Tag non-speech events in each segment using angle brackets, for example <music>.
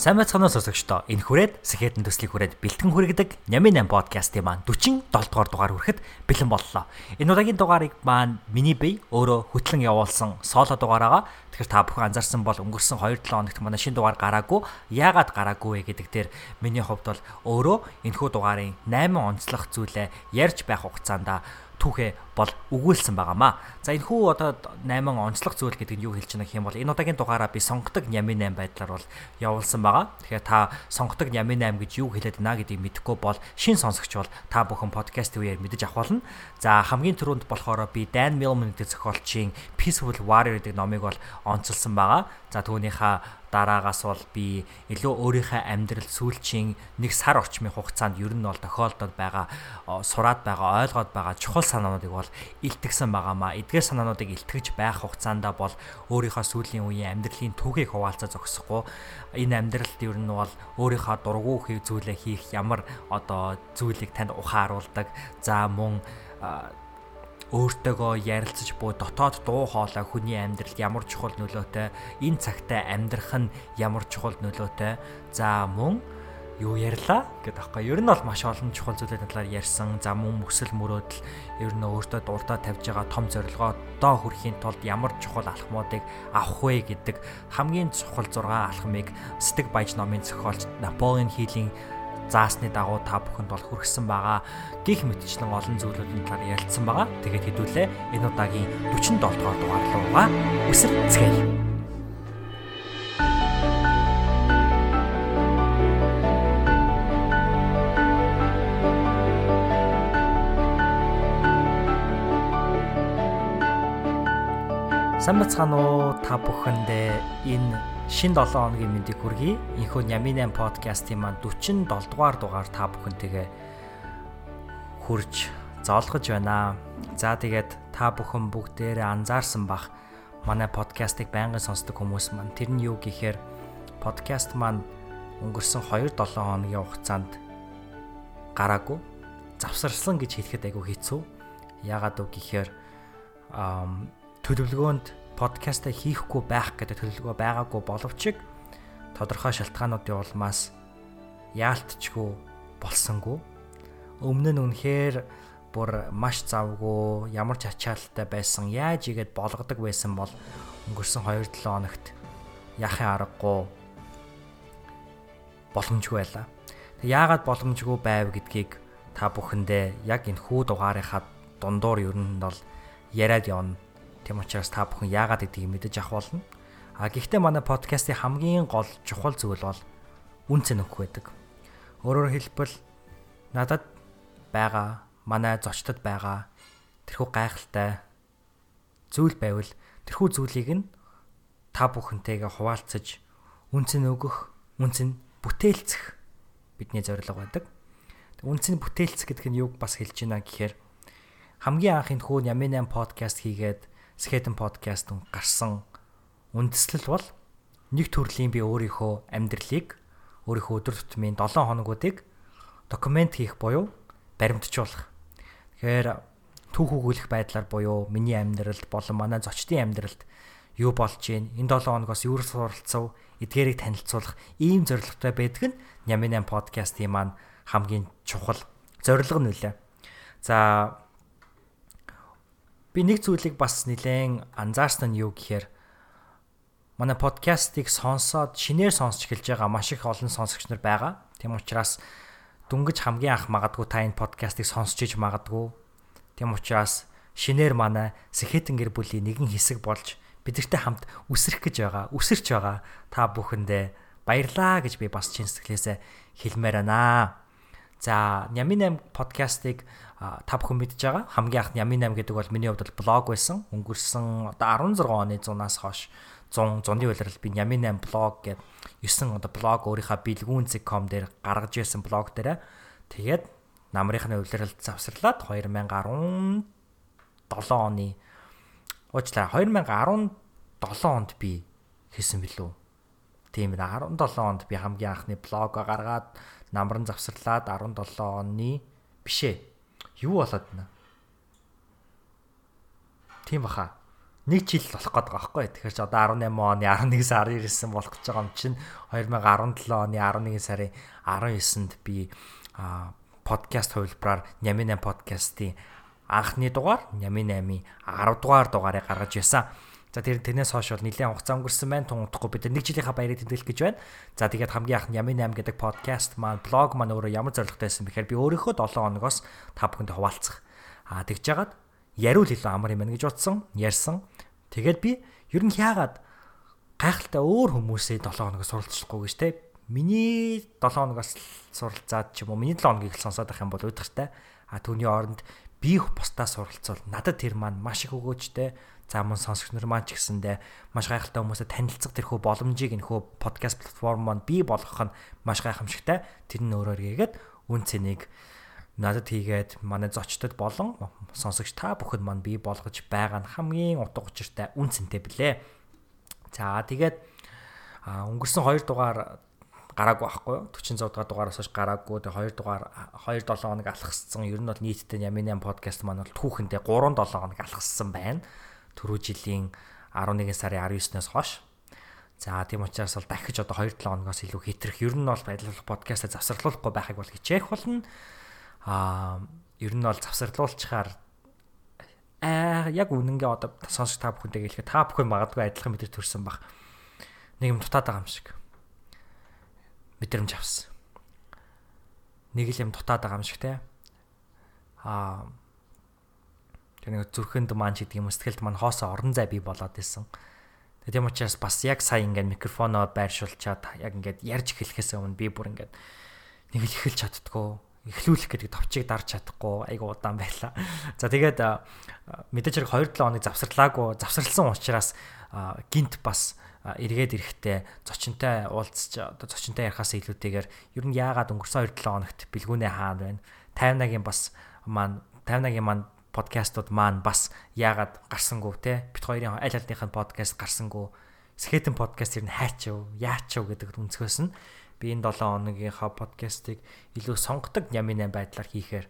Сайн байцгаана сонсогчдоо. Энэ хүрээд Сэхэтэн төслийг хүрээд бэлтгэн хүргэдэг Нямын 8 подкастын маань 47 дугаар дугаар хүрэхэд бэлэн боллоо. Энэ удаагийн дугаарыг маань миний бие өөрөө хөтлөн явуулсан соло дугаараа. Тэгэхээр та бүхэн анзаарсан бол өнгөрсөн 2-7 хоногт манай шинэ дугаар гараагүй. Яагаад гараагүй вэ гэдэг дээр миний хувьд бол өөрөө энэхүү дугаарын 8 онцлог зүйлээ ярьж байх хугацаанд түүхээ бол өгүүлсэн байгаамаа. За энэ хүү одоо 8 онцлог зүйл гэдэг нь юу хэлж байна гэх юм бол энэ удаагийн дугаараа би сонгодог Нями 8 байдлаар бол явуулсан байгаа. Тэгэхээр та сонгодог Нями 8 гэж юу хэлээд байна гэдгийг мэдэхгүй бол шин сонсогч бол та бүхэн подкаст үеэр мэдэж авах болно. За хамгийн түрүүнд болохоор би Dan Millman гэдэг зохиолчийн Peaceful Warrior гэдэг номыг бол онцолсон байгаа. За түүнийхээ дараагаас бол би илүү өөрийнхөө амьдрал сүүлчийн нэг сар орчмын хугацаанд ер нь бол тохиолдоод байгаа сураад байгаа ойлгоод байгаа чухал санаануудыг бол илтгэсэн байгаамаа. Эдгээр санаануудыг илтгэж байх хугацаанд бол өөрийнхөө сүүлийн үеийн амьдралын түүхийг хуваалцаа зогсохгүй энэ амьдралд ер нь бол өөрийнхөө дургу зүйлээ хийх ямар одоо зүйлийг танд ухааруулдаг. За мөн өөртөөгөө ярилцаж буй дотоод дуу хоолой хүний амьдралд ямар чухал нөлөөтэй энэ цагтаа амьдрах нь ямар чухал нөлөөтэй за мөн юу ярьлаа гэдэг аахгүй. Ер нь бол маш олон чухал зүйлийн талаар ярьсан. За мөн мөсөл мөрөөдөл ер нь өөртөө дурдаа тавьж байгаа том зорилгоо доо хүрэхийн тулд ямар чухал алхмуудыг авах вэ гэдэг хамгийн чухал 6 алхмыг Стэг Баяж номын зохиолч Наполеон Хилийн заасны дагуу та бүхэнд бол хүргэсэн байгаа. Гих мэтчлэн олон зүйлүүдийн талаар ярилцсан байгаа. Тэгээд хэдүүлээ энэ удаагийн 47 дугаар дугаар руугаа үсэр цэцгээе. Сайн бацхан уу та бүхэндээ энэ шин 7 хоногийн мэндийг хүргэе. Инхөө Няминан подкастын маань 47 дугаар дугаар та бүхэнтэйгээ хурж зоолгож байна. За тэгээд та бүхэн бүгдээрээ анзаарсан бах манай подкастыг байнгын сонсдог хүмүүс маань тэр нь юу гэхээр подкаст маань өнгөрсөн 2-7 хоногийн хугацаанд гараагүй завсарлсан гэж хэлэхэд айгүй хэцүү. Яагаад вэ гэхээр төлөвлөгөөнд подкастаа хийхгүй байх гэдэг төлөвлөгөө байгаагүй боловч тодорхой шалтгаануудын улмаас яалтчгүй болсонгүй. Өмнө нь үнэхээр бүр маш завгүй ямар ч ачаалттай байсан яаж игээд болгодог байсан бол өнгөрсөн 2-7 хоногт яахын аргагүй боломжгүй байлаа. Тэг яагаад боломжгүй байв гэдгийг та бүхэндээ яг энэ хүү дугаарынхаа дундуур ер нь бол яриад явна Тийм учраас та бүхэн яагаад гэдгийг мэдэж авах болно. А гэхдээ манай подкастын хамгийн гол чухал зүйл бол үн цэн өгөх байдаг. Өөрөөр хэлбэл надад байгаа, манай зочдод байгаа тэрхүү гайхалтай зүйл байвал тэрхүү зүйлийг нь та бүхэнтэйгээ хуваалцаж үн цэн өгөх, үн цэн бүтээлцэх бидний зорилго байдаг. Үн цэн бүтээлцэх гэдэг нь юуг бас хэлж байна гэхээр хамгийн анх энэ хүү Ямин 8 подкаст хийгээд Skeleton podcast гарсан үндэслэл бол нэг төрлийн би өөрийнхөө амьдралыг өөрийнхөө өдөр тутмын 7 хоногуудыг документ хийх буюу баримтжуулах. Тэгэхээр түүх өгүүлэх байдлаар буюу миний амьдралд болон манай зочдын амьдралд юу болж гин энэ 7 хоногоос юу суралцав эдгээрийг танилцуулах ийм зорилготой байдаг нь Нямин 8 подкастын маань хамгийн чухал зорилго нөлөө. За би нэг зүйлийг бас нэлээд анзаарсан нь юу гэхээр манай подкастыг сонсоод шинээр сонсч эхэлж байгаа маш их олон сонсогч нар байгаа. Тийм учраас дүнгэж хамгийн анх магадгүй та энэ подкастыг сонсч иж магадгүй. Тийм учраас шинээр манай Сэхэтэн гэр бүлийн нэгэн хэсэг болж бидэртэй хамт үсрэх гэж байгаа, үсэрч байгаа та бүхэндээ баярлаа гэж би бас чин сэтгэлээсээ хэлмээр байна. За, Нямин 8 подкастыг та бүхэн мэдж байгаа. Хамгийн анх Ями 8 гэдэг бол миний хувьд блог байсан. Өнгөрсөн одоо 16 оны 100-аас хойш 100 100-ны улирал би Ями 8 блог гэдэг 9 одоо блог өөрийнхөө билгүүн.com дээр гаргаж ирсэн блог дээрээ тэгээд намрынхны улиралд завсарлаад 2017 оны уучлаа 2017 онд би хийсэн билүү. Тийм ээ 17 онд би хамгийн анхны блог гаргаад намран завсарлаад 17 оны бишээ. Юу болоод байна? Тийм баха. Нэг жил болох гээд байгаа байхгүй. Тэгэхээр ч одоо 18 оны 11 сарын 19 болох гэж байгаа юм чинь 2017 оны 11 сарын 19-нд би подкаст хувилбараар Нямин 8 подкастын анхны дугаар Нямин 8-ийн 10 дугаар дугаарыг гаргаж байсан. За тэр тэрнээс хойш бол нэлээд хугацаа өнгөрсөн байна. Тун утахгүй бид нэг жилийнхаа баярыг тэмдэглэх гэж байна. За тэгээд хамгийн анх Нямин 8 гэдэг подкаст маань блог маань өөрөө ямар зорилготой байсан бэхээр би өөрийнхөө 7 хоногоос та бүхэнд хуваалцах. Аа тэгж жагаад яриул илүү амар юм байна гэж утсан, ярьсан. Тэгээд би ер нь яагаад гайхалтай өөр хүмүүсээ 7 хоногоос суралцахгүй гэж те миний 7 хоногоос суралцаад ч юм уу миний 7 хоногийг сонсоод байх юм бол удахтай. А түүний оронд би бусдаа суралцвал надад тэр маань маш их өгөөжтэй. За мөн сонсогч нар маань ч гэсэндээ маш гайхалтай хүмүүстэй танилцах тэрхүү боломжийг энэхүү подкаст платформ маань бий болгох нь маш гайхамшигтай. Тэр нь өөрөөр хийгээд үн цэнийг надад хийгээд манай зочдод болон сонсогч та бүхэд маань бий болгож байгаа нь хамгийн утга учиртай үн цэнтэй блэ. За тэгээд өнгөрсөн 2 дугаар гараагүй байхгүй юу 46 дахь дугаараас хойш гараагүй тэгээ 2 дугаар 2 7 хоног алхассан ер нь бол нийтдээ Ямин 8 подкаст маань бол түүхэндээ 3 7 хоног алхассан байна түрүү жилийн 11 сарын 19-наас хойш за тийм учраас бол дахиж одоо 2 7 хоногоос илүү хэтрэх ер нь бол байдлах подкастаа завсарлуулахгүй байхыг бол хичээх болно а ер нь бол завсарлуулчихаар аа яг үнэнгээ одоо сонсож та бүхэнтэй хэлэхэд та бүхэн магадгүй адилхан мэдэр төрсэн баг нэг юм дутаад байгаа юм шиг мэдрэмж авсан. Нэг л юм дутаад байгаа юм шиг те. Аа тэр нэг зүрхэнд маань ч гэдэг юм сэтгэлд маань хоосоо орон зай бий болоод исэн. Тэгээ тийм учраас бас яг сая ингээд микрофоноо байршуулчаад яг ингээд ярьж эхлэхээс өмнө би бүр ингээд нэг л эхэлж чаддгүй эхлүүлэх гэдэг товчийг дарж чадахгүй айгу удаан байлаа. За тэгээд мэдээж хэрэг 2-7 хоног завсарлаагүй завсарлсан учраас гинт бас эргээд ирэхдээ зочинтой уулзч одоо зочинтой ярихаас илүүтэйгээр ер нь яагаад өнгөрсөн 2-7 хоногт бэлгүүнээ хаана байна 58-гийн бас маань 58-гийн маань подкастууд маань бас яагаад гарсангүй те? Бит хоёрын аль альныхын подкаст гарсангүй? Скетэн подкаст ер нь хайчав яачав гэдэг өнцгөөс нь би энэ 7 хоногийнхаа подкастыг илүү сонгодог ямын байдлаар хийхээр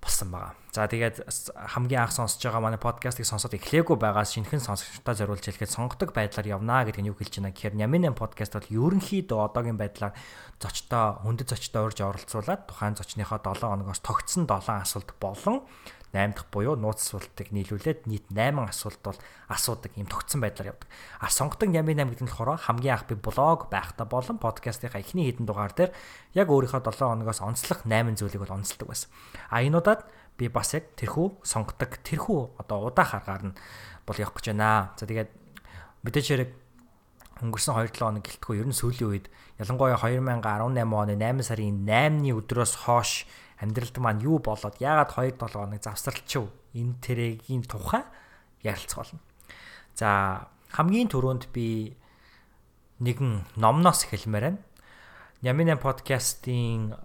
болсон байгаа. За тэгээд хамгийн анх сонсож байгаа манай подкастыг сонсоод эхлэегүй байгаас шинэхэн сонсогчдод зориулж хэлэхэд сонгодог байдлаар явнаа гэдэг нь юу хэлж байна гэхээр Нямин подкаст бол ерөнхийдөө одоогийн байдлаар зочдоо хүндэт зочдоо урьж оролцуулаад тухайн зочныхоо 7 хоногоос тогтсон 7 асуулт болон 8 дахь буюу нууц асуултыг нийлүүлээд нийт 8 асуулт бол асуудаг юм тогтсон байдлаар явдаг. А сонгодог Нямын 8 гэдэг нь болохоор хамгийн анх би блог байхдаа болон подкастынхаа эхний хэдэн дугаар дээр яг өөрийнхөө 7 хоногоос онцлох 8 зүйлийг бол онцлдог байсан. А энэ удаад би бас яг тэрхүү сонгодог тэрхүү одоо удаах аргаар нь бол явах гэж байна. За тэгээд мэдээж хэрэг өнгөрсөн 2-7 хоног гэлтгүй ер нь сүүлийн үед ялангуяа 2018 оны 8 сарын 8-ны өдрөөс хойш амьдралд маань юу болоод яагаад 2 7 хоног завсарлчив энэ тэрэгийн тухай ярилцах болно. За хамгийн түрүүнд би нэгэн номноос эхэлмээр байна. Нямин подкастын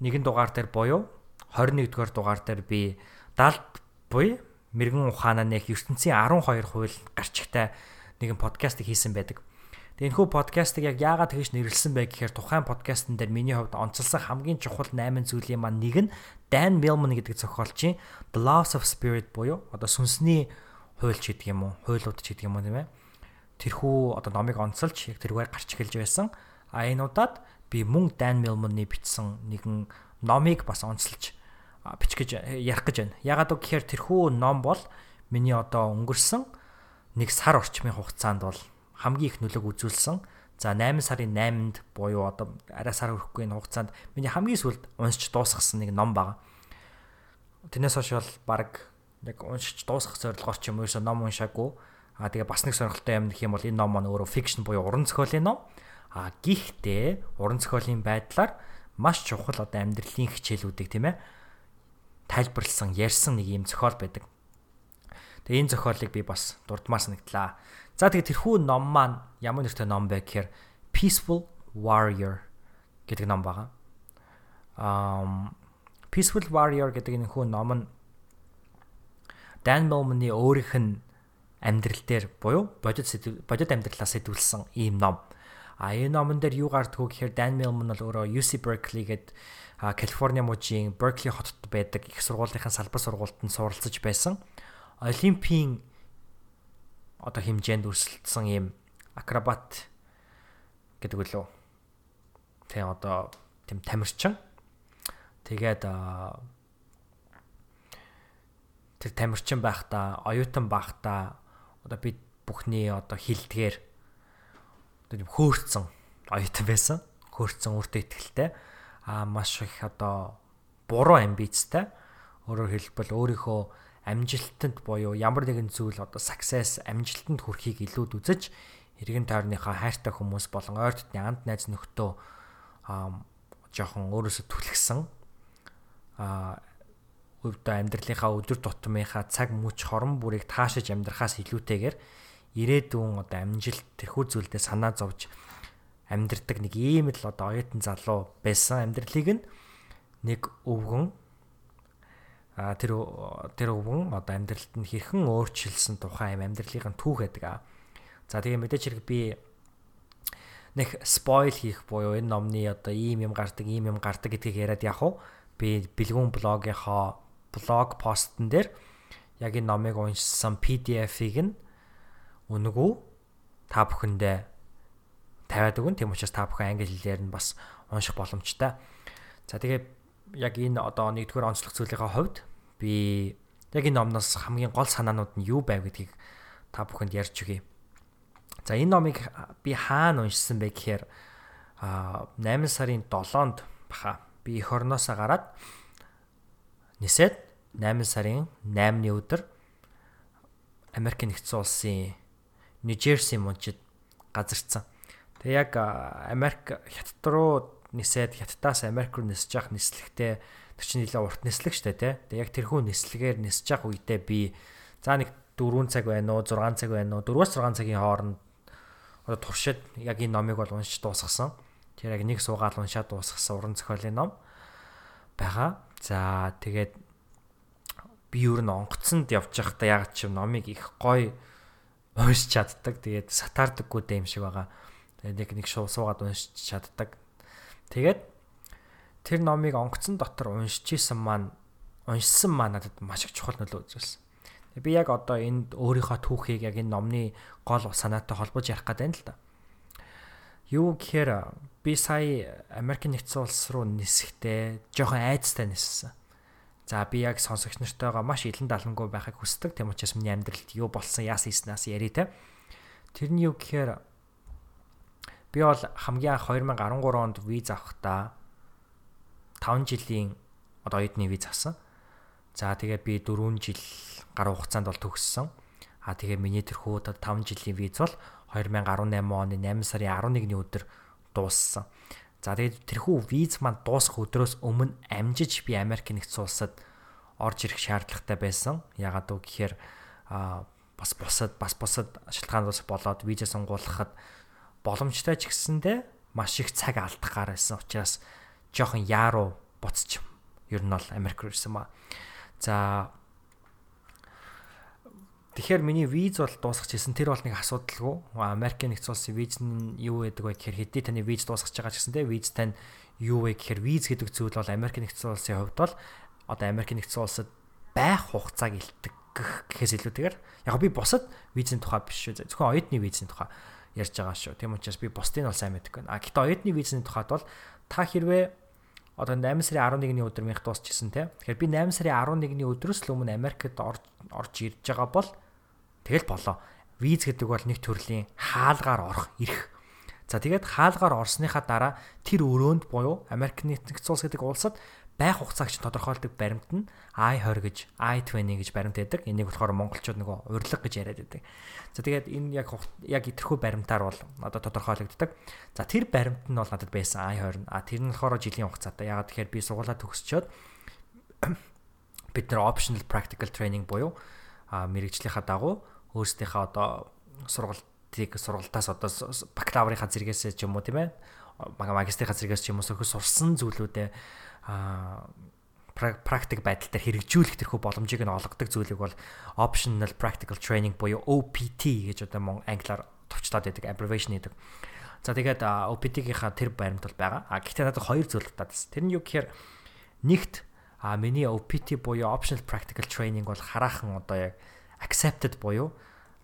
нэгэн дугаар дээр буюу 21 дугаар дугаар дээр би далд буй мэрэгэн ухаанаа нэх ертөнцийн 12 хууль гарчигтай нэгэн подкастыг хийсэн байдаг. Тэгээ энэхүү подкастыг яг яагаад тэгж нэрлсэн бэ гэхээр тухайн подкастн дээр миний хувьд онцлсан хамгийн чухал 8 зүйлийн маань нэг нь Dan Millman гэдэг зохиолчийн The Laws of Spirit буюу одоо сүнсний хуульч гэдэг юм уу, хуйлууд ч гэдэг юм уу тийм ээ. Тэрхүү одоо номыг онцолж яг тэргээр гарч эхэлж байсан. А энэ удаад би мөн Dan Millman-ы бичсэн нэгэн номыг бас онцолж бичих гэж ярих гэж байна. Ягаад гэхээр тэрхүү ном бол миний одоо өнгөрсөн нэг сар орчмын хугацаанд бол хамгийн их нөлөөг үзүүлсэн. За 8 сарын 8-нд буюу одоо арай сар хүрэхгүй энэ хугацаанд миний хамгийн сүүлд уншиж дуусгасан нэг ном байгаа. Тэрнээс хойш бол баг яг уншиж дуусгах зорилгоор ч юм уу ном уншаагүй. Аа тэгээ бас нэг сонирхолтой юм гэх юм бол энэ ном маань өөрөө фикшн буюу уран зохиолын ном. Аа гихтээ уран зохиолын байдлаар маш чухал одоо амьдралын хичээлүүдийг тийм ээ тайлбарлсан, ярьсан нэг юм зохиол байдаг. Тэгээ энэ зохиолыг би бас дурдмаар санагдлаа. За тэгээ тэрхүү ном маань ямар нэртэй ном бэ гэхээр Peaceful Warrior гэдэг ном байгаа. Um Peaceful Warrior гэдэг энэ хүү ном нь Dan Millman-ы өөрийнх нь амьдрал дээр буюу бодит бодит амьдралаас сэдвүүлсэн ийм ном. А энэ номон дээр юу гардггүй гэхээр Dan Millman бол өөрөө UC Berkeley гээд Калифорни мужийн Berkeley хотод байдаг их сургуулийн салбар сургуультанд суралцж байсан. Олимпийн одоо хэмжээнд өрсөлдсөн ийм акробат гэдэг үлээ. Тэ одоо тийм тамирчин. Тэгээд тэр тамирчин байхдаа, оюутан байхдаа одоо бид бүхний одоо хилдгээр одоо тийм хөөрцөн оюутан байсан. Хөөрцөн өөртөө ихтэй аа маш их одоо буруу амбицтай. Өөрөөр хэлбэл өөрийнхөө амжилтанд буюу ямар нэгэн зүйл одоо success амжилтанд хүрэхийг илүүд үзэж эргэн тойрныхаа хайртай хүмүүс болон ойр дотны анд найз нөхдөө жоохон өөрөөсөө түлхсэн. Аа өвдө амьдралынхаа өдөр тутмынхаа цаг мөч хорон бүрийг таашиж амьдрахаас илүүтэйгээр ирээдүйн одоо амжилт тэрхүү зүйлдээ санаа зовж амьдрдаг нэг ийм л одоо оюутан залуу байсан амьдралыг нь нэг өвгөн а тэр тэр өвгөн одоо амьдралд нь хэрхэн өөрчилсөн тухай юм амьдралын түүх гэдэг. За тэгээ мэдээч хэрэг би нэг спойл хийх буюу энэ номны одоо ийм юм гардаг, ийм юм гардаг гэдгийг яриад явах уу? Би бэлгүүн блогийнхоо блог постн дээр яг энэ номыг уншсан PDF-ийг нь үнгүү та бүхэндээ тавиад өгөн. Тийм учраас та бүхэн англи хэлээр нь бас унших боломжтой. За тэгээ яг энэ одоо нэгдүгээр онцлог зүйлийнхаа хувьд би яг энэ номноос хамгийн гол санаанууд нь юу байв гэдгийг та бүхэнд ярьж өгье. За энэ номыг би хаана уншсан бэ гэхээр а 8 сарын 7-нд баха би эх орноосоо гараад нисээд 8 сарын 8-ны өдөр Америк нэгдсэн улсын Нью-Жерси мужид газарцсан. Тэг яг Америк хятад руу нисээд хятадаас Америк руу нисэж явах нислэгтээ тэр чинь нэлээ урт нислэг штэ тий. Тэг яг тэрхүү нислэгээр нисэж явах үедээ би за нэг 4 цаг байна уу 6 цаг байна уу 4-6 цагийн хооронд одоо туршид яг энэ номыг бол уншиж дуусгасан. Тэр яг нэг суугаал уншаад дуусгасан уран зохиолын ном байгаа. За тэгээд би юу н онгоцонд явж байхдаа яг ч номыг их гоё уншиж чаддаг. Тэгээд сатаардаггүй дэм шиг байгаа. Тэгээд нэг нэг шуу суугаад уншиж чаддаг. Тэгээд тэр номыг онгоцон дотор уншиж исэн маань уншсан маань надад маш их чухал нөлөө үзүүлсэн. Би яг одоо энд өөрийнхөө түүхийг яг энэ номны гол санаатай холбож ярих гэдэг юм л да. Юу гэхээр би сая Америк нэгдсэн улс руу нисэхдээ жоохон айцтай ниссэн. За би яг сонсогч нартайгаа маш илэн далангүй байхыг хүсдэг. Тэм учраас миний амьдралд юу болсон яасан ийснаас яри те. Тэр нь юу гэхээр би бол хамгийн анх 2013 онд виз авахдаа 5 жилийн одоо оюутны виз авсан. За тэгээ би 4 жил гаруй хугацаанд бол төгссөн. А тэгээ миний тэрхүү 5 жилийн виз бол 2018 оны 8 сарын 11-ний өдөр дууссан. За тэгээд тэрхүү виз маань дуусах өдрөөс өмнө амжиж би Америк нэгдсэн улсад орж ирэх шаардлагатай байсан. Ягаад үг гэхээр а бас бусад бас бусад шалтгаанаас болоод виза сонгуулахад боломжтой ч гэсэндэ маш их цаг алдахаар байсан учраас жоохон яаруу буцч ер нь бол Америк руу ирсэн ба. За Тэгэхээр миний виз бол дуусчихсан. Тэр бол нэг асуудалгүй. Америкийн нэгдсэн улсын виз нь юу гэдэг вэ гэхээр хэдий таны виз дуусгаж байгаа ч гэсэн те виз тань юу вэ гэхээр виз гэдэг зүйл бол Америкийн нэгдсэн улсын хувьд бол одоо Америкийн нэгдсэн улсад байх хугацааг илтгэх гэхээс илүүтэйгээр яг би бусад визийн тухай биш шүү. Зөвхөн оюутны визийн тухай ярьж байгаа шүү. Тийм учраас би бусдыг бол сайн мэддэг байна. А гэхдээ оюутны визийн тухайд бол та хэрвээ одоо 8 сарын 11-ний өдөр минь дуусчихсан те. Тэгэхээр би 8 сарын 11-ний өдрөөс л өмнө Америкт орж ирж байгаа бол Тэгэл болоо. Виз гэдэг бол нэг төрлийн хаалгаар орох эрх. За тэгээд хаалгаар орсныхаа дараа тэр өрөөнд буюу Америк нэгдсэн улс гэдэг улсад байх хугацаагч тодорхойлдог баримт нь I20 гэж I20 гэж баримт байдаг. Энийг болохоор монголчууд нөгөө урилга гэж яриад байдаг. За тэгээд энэ яг яг итэрхүү баримтаар бол одоо тодорхойлогддог. За тэр баримт нь бол надад байсан I20. А тэр нь болохоор жилийн хугацаатай. Ягаад тэгэхээр би сургуулаа төгсчөөд <coughs> бид нар optional practical training буюу мэрэгжлийнхаа дагуу өөрсдийнхээ одоо сургалтыг сургалтаас одоо бакалаврынхаа зэрэгээс ч юм уу тийм ээ магистрийнхаа зэрэгээс ч юм уу сөхөс сурсан зүйлүүдээ аа практик байдал дээр хэрэгжүүлэх тэрхүү боломжийг нь олгодог зүйлийг бол optional practical training буюу OPT гэж одоо мөн англиар товчлоод байдаг abbreviation гэдэг. За тэгээд OPT-гийнхаа тэр баримт бол байгаа. А гэхдээ надад хоёр зүйл татсан. Тэр нь юу гэхээр нэгт а миний OPT буюу optional practical training бол хараахан одоо яг accepted буюу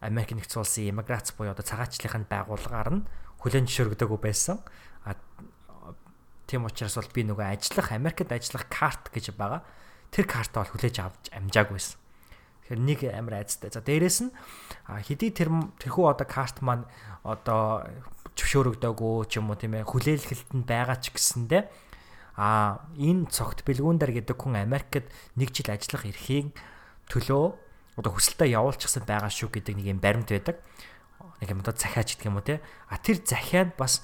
Америк нэгдсэн улсын иммиграц буюу одоо цагаачлалын байгууллагаар нь хүлэн зөвшөөрөгдөөгүй байсан. А тийм учраас бол би нөгөө ажиллах Америкт ажиллах карт гэж байгаа. Тэр картаа бол хүлээж авч амжаагүй байсан. Тэгэхээр нэг амар айцтай. За дээрэс нь хэдий тэр тэрхүү одоо карт маань одоо зөвшөөрөгдөөгүй ч юм уу тийм ээ хүлээлгэлтэнд байгаа ч гэсэндэ а энэ цогт бэлгүүндэр гэдэг хүн Америкт нэг жил ажиллах эрхийн төлөө одоо хүсэлтээ явуулчихсан байгаа шүү гэдэг нэг юм баримт байдаг. Нэг юм одоо захиач гэдэг юм уу те. А тэр захиад бас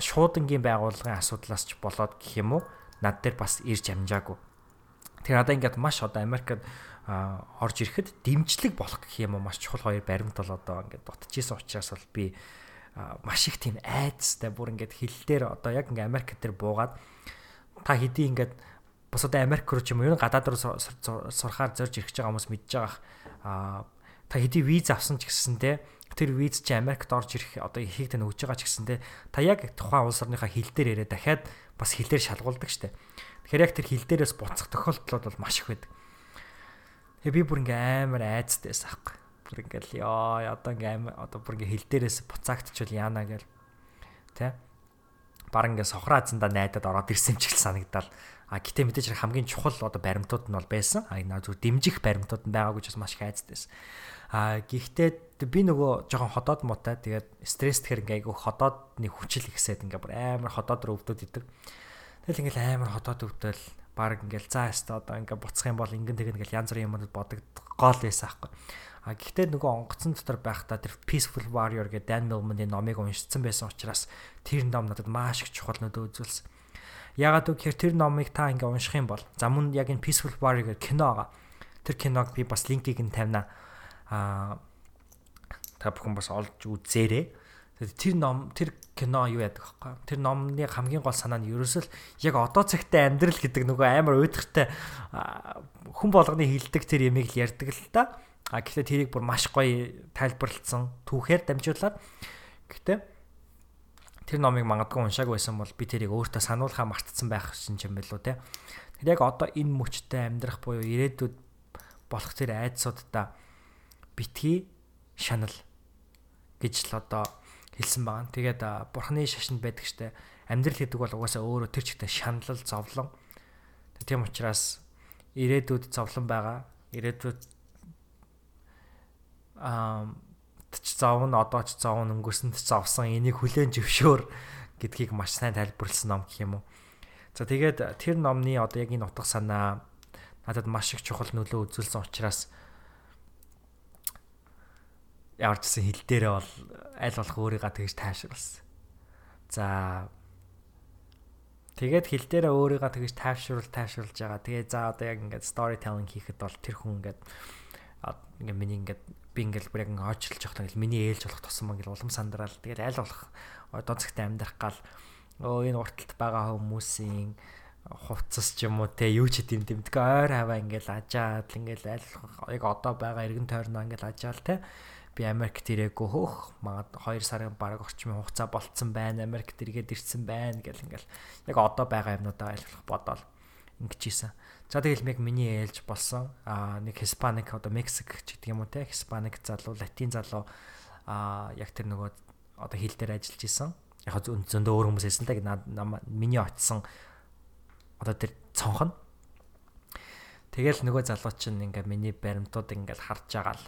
шуудангийн байгууллагын асуудлаас ч болоод гэх юм уу над дээр бас ирж амжаагүй. Тэгэхээр надаа ингээд маш одоо Америкт орж ирэхэд дэмжлэг болох гэх юм уу маш чухал хоёр баримт бол одоо ингээд дутчихсан учраас бол би маш их тийм айцтай бүр ингээд хил дээр одоо яг ингээд Америк дээр буугаад та хэдий ингээд бас одоо Америк руу ч юм уу ер нь гадаад руу сурахаар зорж ирэх байгаа хүмүүс мэдж байгаа. Аа та хэдий виз авсан ч гэсэндээ тэр виз чи Америкт орж ирэх одоо ихийг тань өгж байгаа ч гэсэндээ та яг тухайн улс орныхаа хил дээр яриа дахиад бас хилээр шалгуулдаг штэ. Тэгэхээр яг тэр хил дээрээс буцах тохиолдлууд бол маш их байдаг. Тэгээ би бүр ингээ амар айцтай байсан аахгүй. Бүр ингээл ёо одоо ингээ амар одоо бүр ингээ хил дээрээс буцаагтчвал яана гээл. Тэ? Бараг ингээ сохраазандаа найдаад ороод ирсэн ч их санагдал. А гэтээ мэдээж хамгийн чухал одоо баримтууд нь бол байсан. А энэ зөв дэмжих баримтууд нь байгаагүй ч бас маш их айцдайсэн. А гэхдээ би нөгөө жоохон ходоод муутай тэгээд стресс тэгэхээр ингээ айгүй ходоодны хүчил ихсээд ингээ бүр амар ходоод руу өвдөд идэг. Тэгэл ингээл амар ходоод өвдөл баг ингээл за яста одоо ингээ буцах юм бол ингэн тэг ингээл янз бүрийн юмнууд бодог гол байсан аахгүй. А гэхдээ нөгөө онгоцон дотор байхдаа тэр Peaceful Warrior гэдэг Dan Millman-ийн номыг уншицсан байсан учраас тэр ном надад маш их чухал нөлөө үзүүлсэн. Ягаад гэвэл тэр номыг та ингээ унших юм бол за мөн яг энэ Peaceful Warrior гэх кино байгаа. Тэр киног би бас линкийг нь тавина. Аа та бүхэн бас олж үзээрэй. Тэр ном тэр кино юу яадаг вэ? Тэр номны хамгийн гол санаа нь ерөөсөл яг одоо цагтаа амьдрал гэдэг нөгөө амар уйдгартай хүн болгоны хилдэг тэр ямиг л ярьдаг л та. А гэхдээ тэрийг бүр маш гоё тайлбарлалцсан түүхээр дамжуулаад гэхдээ тэр номыг магадгүй уншааг байсан бол би тэрийг өөртөө сануулхаа мартцсан байх шин юм билүү те. Тэр яг одоо энэ мөчтэй амьдрах буюу ирээдүйд болох тэр айдсуудаа битгий шанал гэж л одоо хэлсэн байгаа. Тэгээд бурхны шашинд байдаг штэ амьдрал гэдэг бол угаасаа өөрөө тэр чигтээ шаналл зовлон. Тийм учраас ирээдүйд зовлон байгаа. Ирээдүйд аа ч зовн одоо ч зовн өнгөрсөнд ч зовсон энийг хүлээн зөвшөөр гэдгийг маш сайн тайлбарлсан ном гэх юм уу. За тэгээд тэр номны одоо яг энэ утга санаа надад маш их чухал нөлөө үзүүлсэн учраас яарчсан хил дээрээ бол аль болох өөрийгөө тэгж тайвшруулсан. За тэгээд хил дээрээ өөрийгөө тэгж тайвшруул тайвшруулж байгаа. Тэгээ за одоо яг ингээд storytelling хийхэд бол тэр хүн ингээд ингээд миний ингээд би ингээл бүр яг ингээ очилж явах ингээл миний ээлж болох тусам ингээл улам сандраал тэгэл аль болох одоо цагтаа амьдрах гал өө энэ урталт байгаа хүмүүсийн хувцас ч юм уу те юу ч гэдэм тэмдэг ойр хаваа ингээл ажаад ингээл аль яг одоо байгаа эргэн тойрноо ингээл ажаал те би Америкт ирээгүй хөөх магад 2 сарын бараг орчмын хугацаа болцсон байна Америкт иргээд ирсэн байна гэл ингээл яг одоо байгаа юмнуудаа болох бодоол ингэжсэн За тэгэл яг миний ээлж болсон. Аа нэг Hispanic одоо Мексик ч гэдэг юм уу те. Hispanic залуу, Латин залуу аа яг тэр нөгөө одоо хил дээр ажиллаж исэн. Яг зөндөө өөр хүмүүс байсан та миний очсон одоо тэр цонх нь. Тэгэл нөгөө залуу чинь ингээ миний баримтууд ингээл харж байгаа л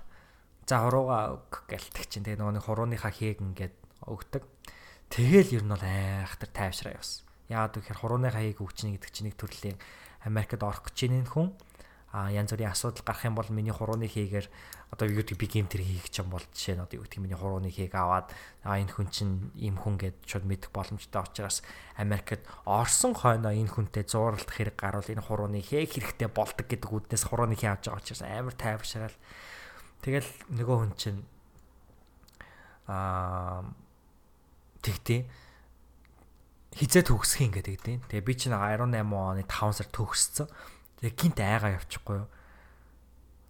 за хурууга өг гэлдэг чинь тэгээ нөгөө хурууныхаа хээг ингээд өгдөг. Тэгэл ер нь бол айхтар тайвшраа явсан. Яагаад гэхээр хурууныхаа хээг өгч нэг гэдэг чинь нэг төрлийн Америкт орох гэж байгаа хүн а янз бүрийн асуудал гарах юм бол миний хурууны хийгээр одоо юу гэдэг би гейм тэр хийх ч юм бол жишээ нь одоо юу гэдэг миний хурууны хийг аваад а энэ хүн чинь ийм хүн гэд шууд мэдэх боломжтой учраас Америкт орсон хойноо энэ хүнтэй зууралдах хэрэг гарвал энэ хурууны хийх хэрэгтэй болдог гэдэг үднээс хурууны хий авч байгаа учраас амар тайвшраал тэгэл нөгөө хүн чинь а тэгтээ хизээ төгсөх юм гэдэг тийм. Тэгээ би чинь 18 оны 5 сар төгссөн. Тэгээ гинт айгаа явчихгүй юу.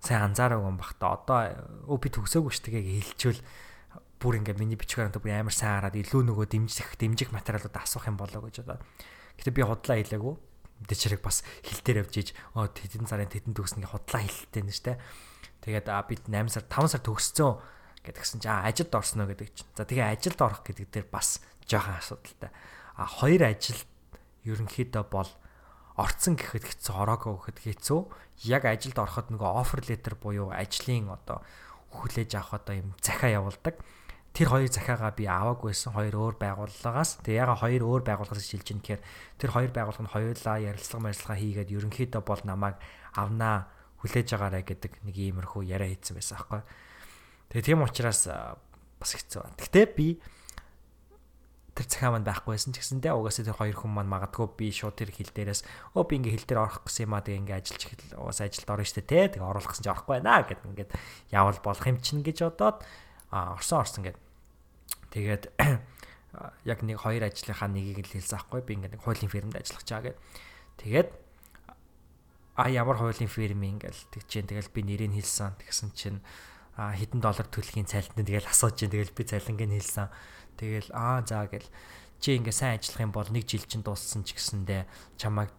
Сайн анзаараагүй юм бах та. Одоо өө би төгсөөгүй ш тэгээ хэлчихвэл бүр ингээ миний бичгээр одоо бүр амар сайн хараад илүү нөгөө дэмжих дэмжих материалууд асуух юм болоо гэж одоо. Гэтэ би худлаа хэлээгүй. Мэдээч хэрэг бас хил дээр явж иж оо тэдэн сарын тэдэн төгснөгийн худлаа хэлтэй нэ штэ. Тэгээд бид 8 сар 5 сар төгссөн гэдгсэн чи ажилд орсноо гэдэг чинь. За тэгээ ажилд орох гэдэг дээр бас жоохон асуудалтай. А хоёр ажил ерөнхийдөө бол орцсон гэхэд хэцүү, ороогүй гэхэд хэцүү. Яг ажилд ороход нөгөө offer letter буюу ажлын одоо хүлээж авах одоо юм захиа явуулдаг тэр хоёр захиагаа би аваагүйсэн хоёр өөр байгууллагаас тэгээ яга хоёр өөр байгууллагаас шилж ин гэхээр тэр хоёр байгууллага нь хоёулаа ярилцлага марилцлага хийгээд ерөнхийдөө бол намайг авнаа хүлээж агаарай гэдэг нэг иймэрхүү яриа хийсэн байсан аахгүй. Тэгээ тийм учраас бас хэцүү байна. Гэхдээ би тэр захиа маань байхгүйсэн ч гэсэндээ угаасаа тэр хоёр хүн маань магадгүй би шууд тэр хил дээрээс өө би ингээ хил дээр орох гэсэн юм а тэгээ ингээ ажиллаж эхэл угаасаа ажилд орно штэ те тэгээ оруулах гэсэн чи орохгүй байна гэд ингээд явал болох юм чинь гэж бодоод орсон орсон гэд Тэгээд <clears throat> яг нэг хоёр ажлынхаа нэгийг л хэлсэн аахгүй би ингээд нэг хуулийн фирмд ажиллах чаа гэд. Тэгээд а ямар хуулийн фирм ингээл тэгжин тэгэл би нэрийг хэлсэн тэгсэн чинь а хэдэн доллар төлөхийн цалинтай тэгэл асууж чинь тэгэл би цалингийн хэлсэн. Тэгэл а за гэл. Чи ингээ сайн ажиллах юм бол нэг жил чинь дууссан ч гэсэндэ чамайг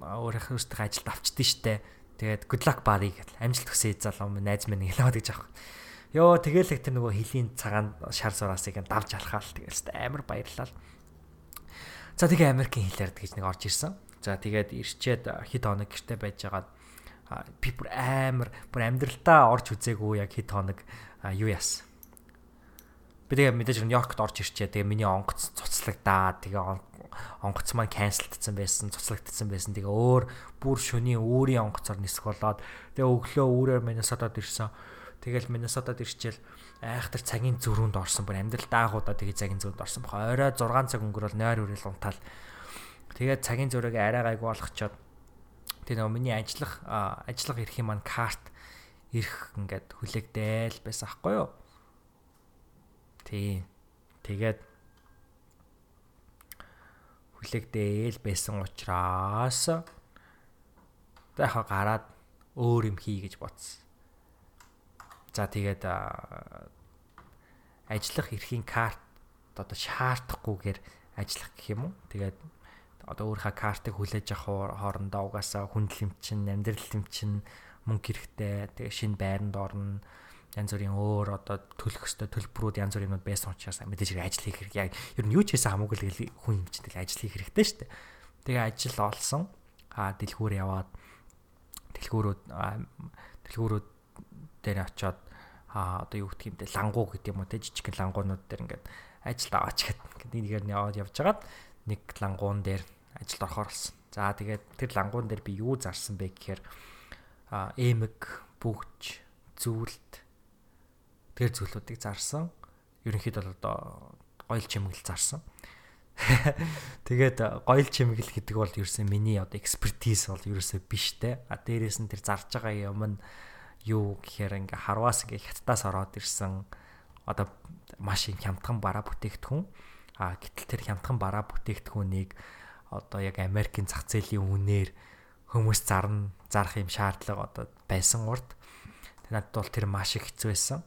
өөрийнхөө өөртөө ажилд авчдээ штэ. Тэгээд good luck бари гэдэл амжилт хүсье залуу минь найз минь гэлээд гэж аах ёо тэгэл их тэр нөгөө хилийн цагаан шар сураасыг давж алхаал тэгэл амар баярлал. За тэгээ Америкийн хэлээр гэж нэг орж ирсэн. За тэгээд ирчээд хэд хоног гэрте байж байгаад би бүр амар бүр амьдралтаа орж үзээгүй яг хэд хоног юу яасан. Би тэгээ мэдээж Нью-Йоркт орж ирчээ. Тэгээ миний онгоц цуцлагдаа. Тэгээ онгоц маань канселдсан байсан, цуцлагдсан байсан. Тэгээ өөр бүр шөнийн өөрийн онгоцоор нисэх болоод тэгээ өглөө өөрөөр Миннесотад ирсэн. Тэгэл Миннесотад ирчээл айхтар цагийн зөрүүнд орсон бүр амьдрал даагуудаа тэгээ цагийн зөрүүнд орсон. Орой 6 цаг өнгөрөөл нойр үрэл унтаал. Тэгээд цагийн зөрөөг арай гайгүй болгочоод тэгээ нөгөө миний ажиллах ажиллах эрхийн маань карт ирэх ингээд хүлээгдээл байсан аахгүй юу? Тий. Тэгээд хүлээгдээл байсан учраас таахаа гараад өөр юм хий гэж бодсон. За тэгээд ажиллах эрхийн карт одоо шаардахгүйгээр ажиллах гэх юм уу. Тэгээд одоо өөрийнхөө картыг хүлээж авах хоорондоо угаасаа хүндэл эмчин, амьдрал эмчин, мөнгө хэрэгтэй, тэгээ шинэ байранд орно янз бүрийн өөр одоо төлөх хөстө төлбөрүүд янз бүрийн юмуд байсан учраас мэдээж хэрэг ажил хийх хэрэг яг ер нь юу ч хийсэн хамаагүй л хүн юм чинь ажил хийх хэрэгтэй шүү дээ. Тэгээ ажил олсон. Аа дэлгүүр яваад дэлгүүрүүд дэлгүүрүүд дээр очиод а одоо юу гэх юм те лангуу гэдэг юм уу те жижиг лангуунууд дээр ингээд ажилд аваач гэдэг нэгээр нь яваад явж хагаад нэг лангуун дээр ажилд орохоор болсон. За тэгээд тэр лангуун дээр би юу зарсан бэ гэхээр эмэг, бүгж, зүйлд тэр зүйлүүдийг зарсан. Ерөнхийдөө одоо гоёл чимэгэл зарсан. <laughs> Тэгээд гоёл чимэгэл гэдэг бол ерөөсөө миний одоо экспертиз бол ерөөсөө биш те. А дээрээс нь тэр зарж байгаа юм нь юу гэхээр ингээ харваас ингээ хятадаас ороод ирсэн одоо маш их хямдхан бараа бүтээгдэхүүн а гэтэл тэр хямдхан бараа бүтээгдэхүүнийг одоо яг Америкийн зах зээлийн үнээр хүмүүс зарна зарах юм шаардлага одоо байсан урд надад бол тэр маш их хэцүү байсан.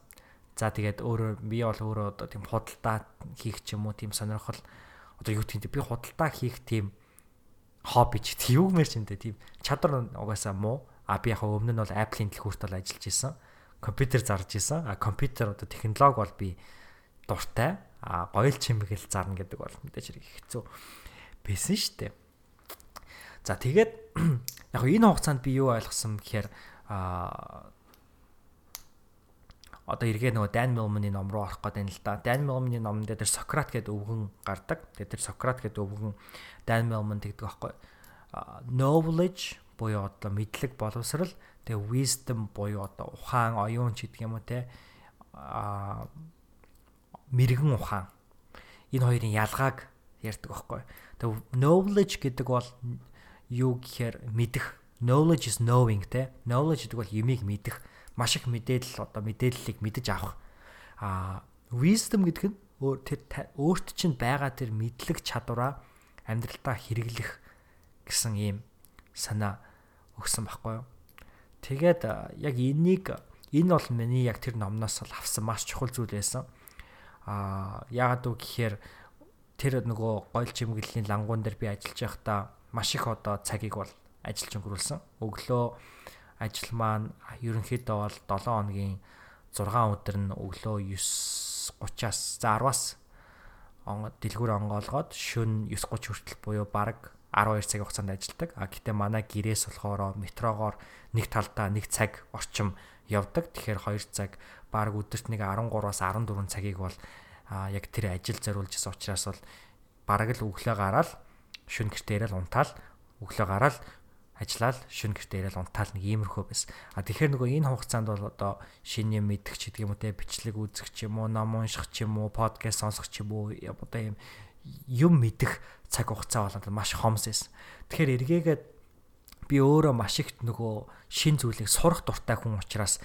За тэгээд өөрөө би бол өөрөө одоо тийм худалдаа хийх ч юм уу тийм сонирхол одоо юу гэдэг би худалдаа хийх тийм хобби ч ч юм дэ тийм чадвар угаасаа муу А би яг өмнө нь бол Apple-ийн дэлгүүрт бол ажиллаж исэн. Компьютер зарж исэн. А компьютер одоо технологи бол би дуртай. А гоёл чимэгэл зарна гэдэг бол мэдээж хэрэг хэцүү байсан шүү дээ. За тэгээд <clears throat> яг энэ хугацаанд би юу ойлгосон гэхээр а одоо эргээ нөгөө Dan Millman-ийн ном руу орох гэдэг юм л да. Dan Millman-ийн номон дээр Сократ гэдэг өвгөн гардаг. Тэгээд тэр Сократ гэдэг өвгөн Dan Millman тэгдэг байхгүй. Knowledge буюу одоо мэдлэг боловсрал тэгээ wisdom буюу одоо ухаан оюун ч гэдэг юм уу те а мэрэгэн ухаан энэ хоёрын ялгааг ярьдаг байхгүй. Тэгээ knowledge гэдэг бол юу гэхээр мэдэх knowledge is knowing те knowledge гэдэг бол юмыг мэдэх маш их мэдээлэл одоо мэдээллийг мэдэж авах а wisdom гэдэг нь өөр тэр өөрт чинь байгаа тэр мэдлэг чадвараа амьдралтаа хэрэглэх гэсэн ийм санаа өгсөн байхгүй юу. Тэгээд яг энийг энэ бол миний яг тэр номноос л авсан маш чухал зүйл байсан. Аа яагаад үг гэхээр тэр нөгөө гойл чимэглэлийн лангуун дээр би ажиллаж байхдаа маш их одоо цагийг бол ажиллаж өнгөрүүлсэн. Өглөө ажил маань ерөнхийдөө бол 7 хоногийн 6 өдөр нь өглөө 9:30-аас за 10-аас дэлгүүр онгоолгоод шөнө 9:30 хүртэл буюу баг 12 цагийн хугацаанд ажилладаг. А гэтээ манай гэрээс болохоор метрогоор нэг талдаа нэг цаг орчим явдаг. Тэгэхээр 2 цаг баг өдөрт нэг 13-аас 14 цагийг бол а яг тэр ажил зориулж исэн учраас бол бараг л өглөө гараад шүн гэртээ ирэл унтаал өглөө гараад ажиллаад шүн гэртээ ирэл унтаал нэг иймэрхүү байсан. А тэгэхээр нөгөө энэ хугацаанд бол одоо шинэ юм мэдэх ч гэдэг юм уу те бичлэг үзэх ч юм уу, ном унших ч юм уу, подкаст сонсох ч юм уу одоо юм юм мэдэх цаг хугацаа болоод маш хомс байсан. Тэгэхээр эргээгээд би өөрөө маш их нөгөө шин зүйлийг сурах дуртай хүн учраас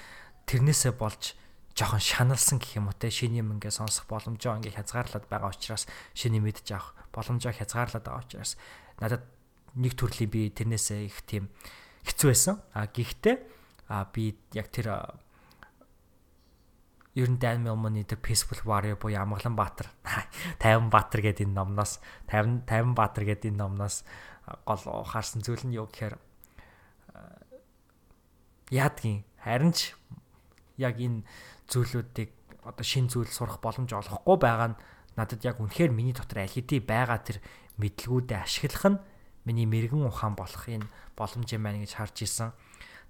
тэрнээсээ болж жоохон шаналсан гэх юм уу те шинэ юм ингээ сонсох боломжоо ингээ хязгаарлаад байгаа учраас шинэ мэдж авах боломжоо хязгаарлаад байгаа учраас надад нэг төрлийн би тэрнээсээ их тийм хэцүү байсан. А гэхдээ а би яг тэр ер нь Dan Millman-ы тэр Peaceful Warrior буюу Амгалан Баатар <laughs> 50 Баатар гэдэг энэ номноос 50 50 Баатар гэдэг энэ номноос гол ухаарсан зүйл нь юу гэхээр яадгийн харин ч яг энэ зүйлүүдийг одоо шин зүйл сурах боломж олохгүй байгаа нь надад яг үнэхээр миний дотор аль хэдий байгаа тэр мэдлгүүдээ ашиглах нь миний мэрэгэн ухаан болох энэ боломж юм байна гэж харж исэн.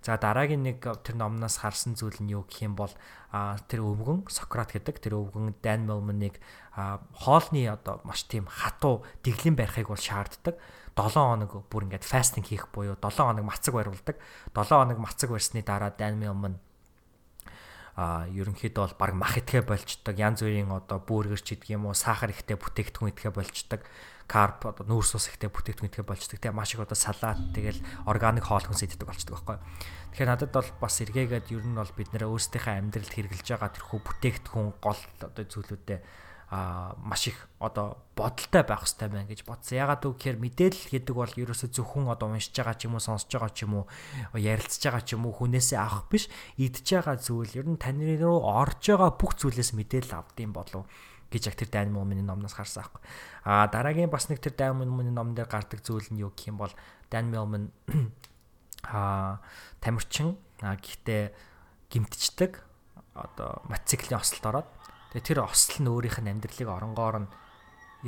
За дараагийн нэг тэр номноос харсан зүйл нь юу гэх юм бол тэр өвгөн Сократ гэдэг тэр өвгөн Dan Millman-ыг хоолны одоо маш тийм хатуу дэглэм барихыг бол шаарддаг. 7 хоног бүр ингээд фастинг хийх буюу 7 хоног мацаг барилдаг. 7 хоног мацаг барьсны дараа Dan Millman а ерөнхийдөө бол баг мах итгэе болчдөг янз бүрийн одоо бүүргэр ч гэдэг юм уу сахар ихтэй бүтээгдэхүүн итгэе болчдөг карп одоо нүүрс ус ихтэй бүтээгдэхүүн итгэе болчдөг тийм маш их одоо салат тэгэл органик хоол хүнс иддэг болчдөг байхгүй тэгэхээр надад бол бас эргээгээд ер нь бол бид нэр өөрсдийнхээ амьдралд хэрэгжилж байгаа тэрхүү бүтээгдэхүүн гол одоо зүйлүүдээ а маш их одоо бодолтой байх хэрэгтэй байна гэж бодсон. Ягаад гэвэл мэдээлэл гэдэг бол ерөөсө зөвхөн одоо уншиж байгаа ч юм уу сонсож байгаа ч юм уу ярилцж байгаа ч юм уу хүнээсээ авах биш идж байгаа зүйл ер нь таны руу орж байгаа бүх зүйлээс мэдээлэл авдсан болов гэж яг тэр Дайм Мумины номноос харсан аахгүй. А дараагийн бас нэг тэр Дайм Мумины номон дээр гардаг зүйл нь юу гэх юм бол Дайм Мумин <clears throat> а тамирчин а гэхдээ гимтчдэг одоо мотоциклийн ослолт ороод Тэгээ тэр осол нь өөрийнх нь амьдралыг оронгоор нь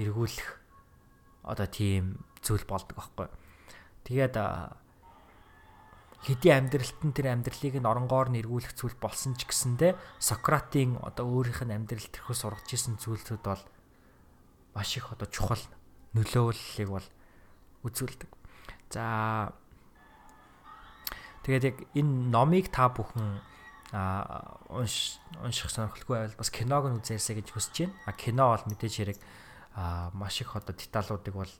эргүүлэх одоо тийм зүйл болдог байхгүй. Тэгээд хэдийн амьдралт нь тэр амьдралыг нь оронгоор нь эргүүлэх зүйл болсон ч гэсэндэ Сократийн одоо өөрийнх нь амьдрал тэрхүү сургаж исэн зүйлсүүд бол маш их одоо чухал нөлөөллийг бол үзүүлдэг. За тэгээд яг энэ номыг та бүхэн а унш унших сонирхолгүй байвал бас киног нь үзээрсэй гэж хүсэж байна. А кино бол мэдээж хэрэг а маш их одоо деталуудыг бол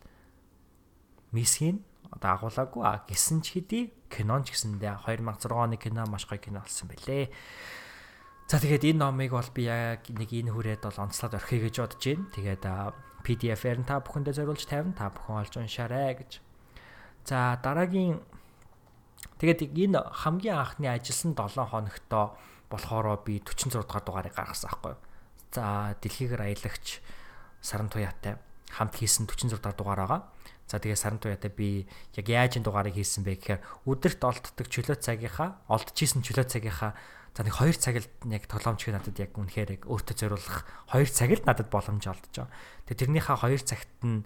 мисхийн одоо агуулаагүй а гисэн ч хэдий кинон ч гэсэндээ 2006 оны кино маш гоё кино болсон байлээ. За тэгээд энэ номыг бол би яг нэг энэ хүрээд бол онцлоод орхиё гэж бодож байна. Тэгээд PDF-ээр нь та бүхэндээ зориулж тавина. Та бүхэн олж уншаарай гэж. За дараагийн Тэгээд энэ хамгийн анхны ажилласан 7 хоногтоо болохоор би 46 дугаар дугаарыг гаргасан аахгүй. За дэлхийгээр аялагч саран туяатай хамт хийсэн 46 дугаар дугаар байгаа. За тэгээ саран туяатай би яг яаж энэ дугаарыг хийсэн бэ гэхээр өдөрт олддог чөлөө цагийнхаа олдож исэн чөлөө цагийнхаа за нэг 2 цагт яг тоглоомчиг надад яг үнэхээр яг өөртөө зориулах 2 цагт надад боломж олдож байгаа. Тэгээ тэрнийхээ 2 цагт нь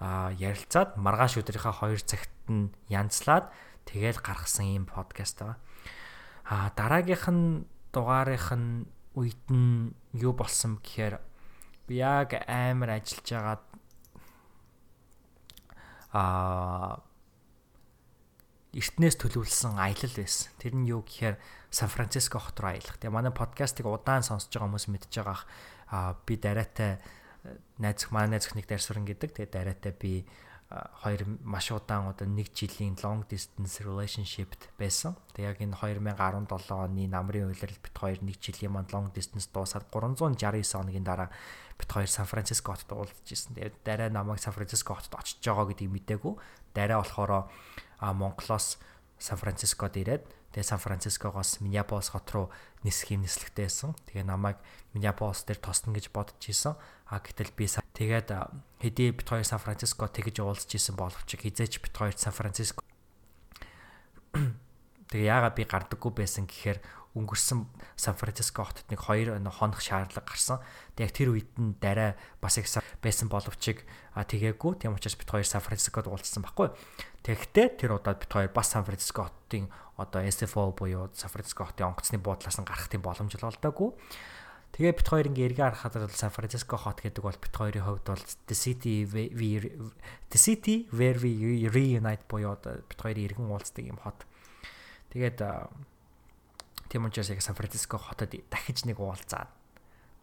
ярилцаад маргааш өдрийнхаа 2 цагт нь янзлаад тэгэл гаргасан юм подкаст байгаа. А дараагийнх нь дугаарынх нь үед нь юу болсон гэхээр би яг амар ажиллаж агаад а эртнээс төлөвлөсөн аялал байсан. Тэр нь юу гэхээр Сан Франциско хот руу аялах. Тэгээ манай подкастыг удаан сонсож байгаа хүмүүс мэдж байгаах а би дараатай найз манай найз өхнийг Дарсуран гэдэг. Тэгээ дараатай би хоёр маш удаан одоо нэг жилийн long distance relationship байсан. Тэг яг энэ 2017 оны намрын үйлрэл бит хоёр нэг жилийн манд long distance дуусаад 369 хоногийн дараа бит хоёр Сан Францискот уулзж ирсэн. Тэгээд дараа намайг Сан Францискот очиж байгаа гэдгийг мэдээгүй. Дараа болохоор Монголоос Сан Францискод ирээд тэгээ Сан Францискогоос Миннеаполис хот руу нисэх юм нислэгтэй байсан. Тэгээ намайг Миннеаполис дээр тосно гэж бодож исэн. А гэтэл би тэгээд хэдий бит хоёр Сан Франциско тэгж уулзж исэн боловч хизээч бит хоёр Сан Франциско <coughs> тэгээ яагаад би гардаггүй байсан гэхээр өнгөрсөн Сан Франциско хотод нэг 2 хоног шаардлага гарсан. Тэг яг тэр үед нь дараа бас их байсан боловч тэгээгүй. Тийм учраас бит хоёр Сан Францискод уулзсан байхгүй. Тэгэхдээ тэр удаад бит хоёр бас Сан Франциско хотын одоо SFO буюу Сан Франциско хотын онгоцны буудлаас нь гарах тийм боломж олдоогүй. Тэгээ бит хоёр ингээ эргээ харахад бол Сан Франциско хот гэдэг бол бит хоёрын хувьд бол the city the city where we reunite буюу бит хоёрын эргэн уулздаг юм хот. Тэгээд тийм учраас яг Сан Франциско хотод дахиж нэг уулзаад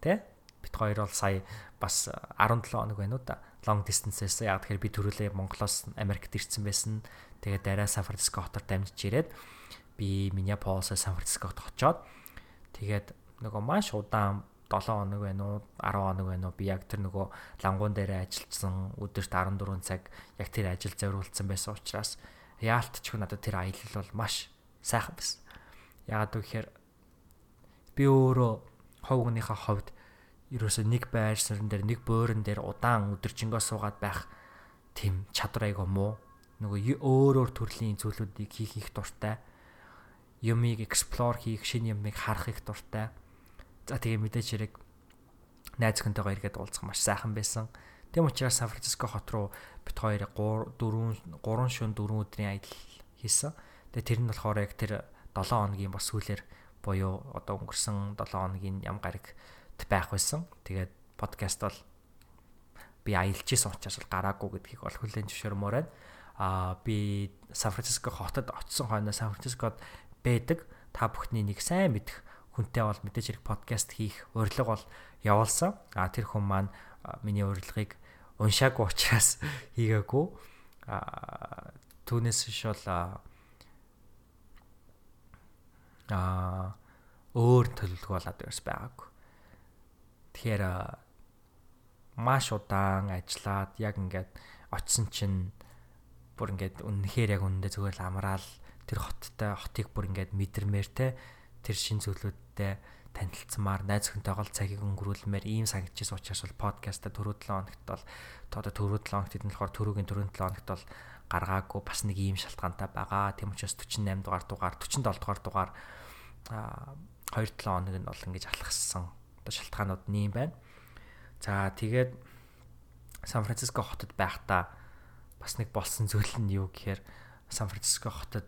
тэ бит хоёр бол сая бас 17 хоног байна уу да long distance байсан. Яг тэгэхээр би төрүүлээ Монголоос Америкт ирсэн байсан. Тэгээд дараа Сан Франциско хотоор дамжиж ирээд би Миннеаполисээс Сан Францискот очоод тэгээд нөгөө маш удаан 7 хоног байна уу 10 хоног байна уу би яг тэр нөгөө лангуун дээр ажилласан өдөрт 14 цаг яг тэр ажил зориулсан байсан учраас яалтч надад тэр аялал бол маш сайхан байсан. Яагаад гэвэл би өөрөө ховгныхаа ховд ерөөсөө нэг байр суурин дээр нэг буурин дээр удаан өдөржингөө суугаад байх тийм чадвар айгаа муу. Нөгөө өөр өөр төрлийн зүйлүүдийг хийх их дуртай. Юмыг explore хийх, шинэ юмыг харах их дуртай За тэгээ мэдээж хэрэг найз өхөнтэйгоо эргээд уулзах маш сайхан байсан. Тэм учраас Сан Франциско хот руу бит хоёр 3 4 3 шөнө 4 өдрийн аялал хийсэн. Тэгээ тэр нь болохоор яг тэр 7 хоногийн бас сүүлэр буюу одоо өнгөрсөн 7 хоногийн ям гараг байх байсан. Тэгээд подкаст бол би аялж исэн учраас бол гараагүй гэдгийг бол хүлээн зөвшөөрмөр байна. Аа би Сан Франциско хотод очисон хойно Сан Францискод байдаг та бүхний нэг сайн мэдэх хүнтэй бол мэдээж хэрэг подкаст хийх урилга бол явуулсан. А тэр хүн маань миний урилгыг уншаагүй учраас <laughs> хийгээгүй. А түүнээс биш бол а өөр төлөвлөгөө болоод ерөөс байгаагүй. Тэгэхээр маш удаан ажиллаад яг ингээд очисон чинь бүр ингээд үнэхээр яг үнэндээ зүгээр л амраал тэр хоттой хотыг бүр ингээд мэдэрмээр те тэр шин зүйлүүдтэй танилцсамаар найз өхөнтэйгоо цагийг өнгөрүүлмээр ийм санагдчихсан учраас бол подкаста түрүү 7 хоногт бол одоо түрүү 7 хоногт нь болохоор түрүүгийн түрүүн 7 хоногт бол гаргаагүй бас нэг ийм шалтгаантай байгаа. Тийм учраас 48 дугаар дугаар 47 дугаар дугаар а 2 7 хоног нь бол ингэж алхассан. Одоо шалтгаанууд нь юм байна. За тэгээд Сан Франциско хотод байхдаа бас нэг болсон зүйл нь юу гэхээр Сан Франциско хотод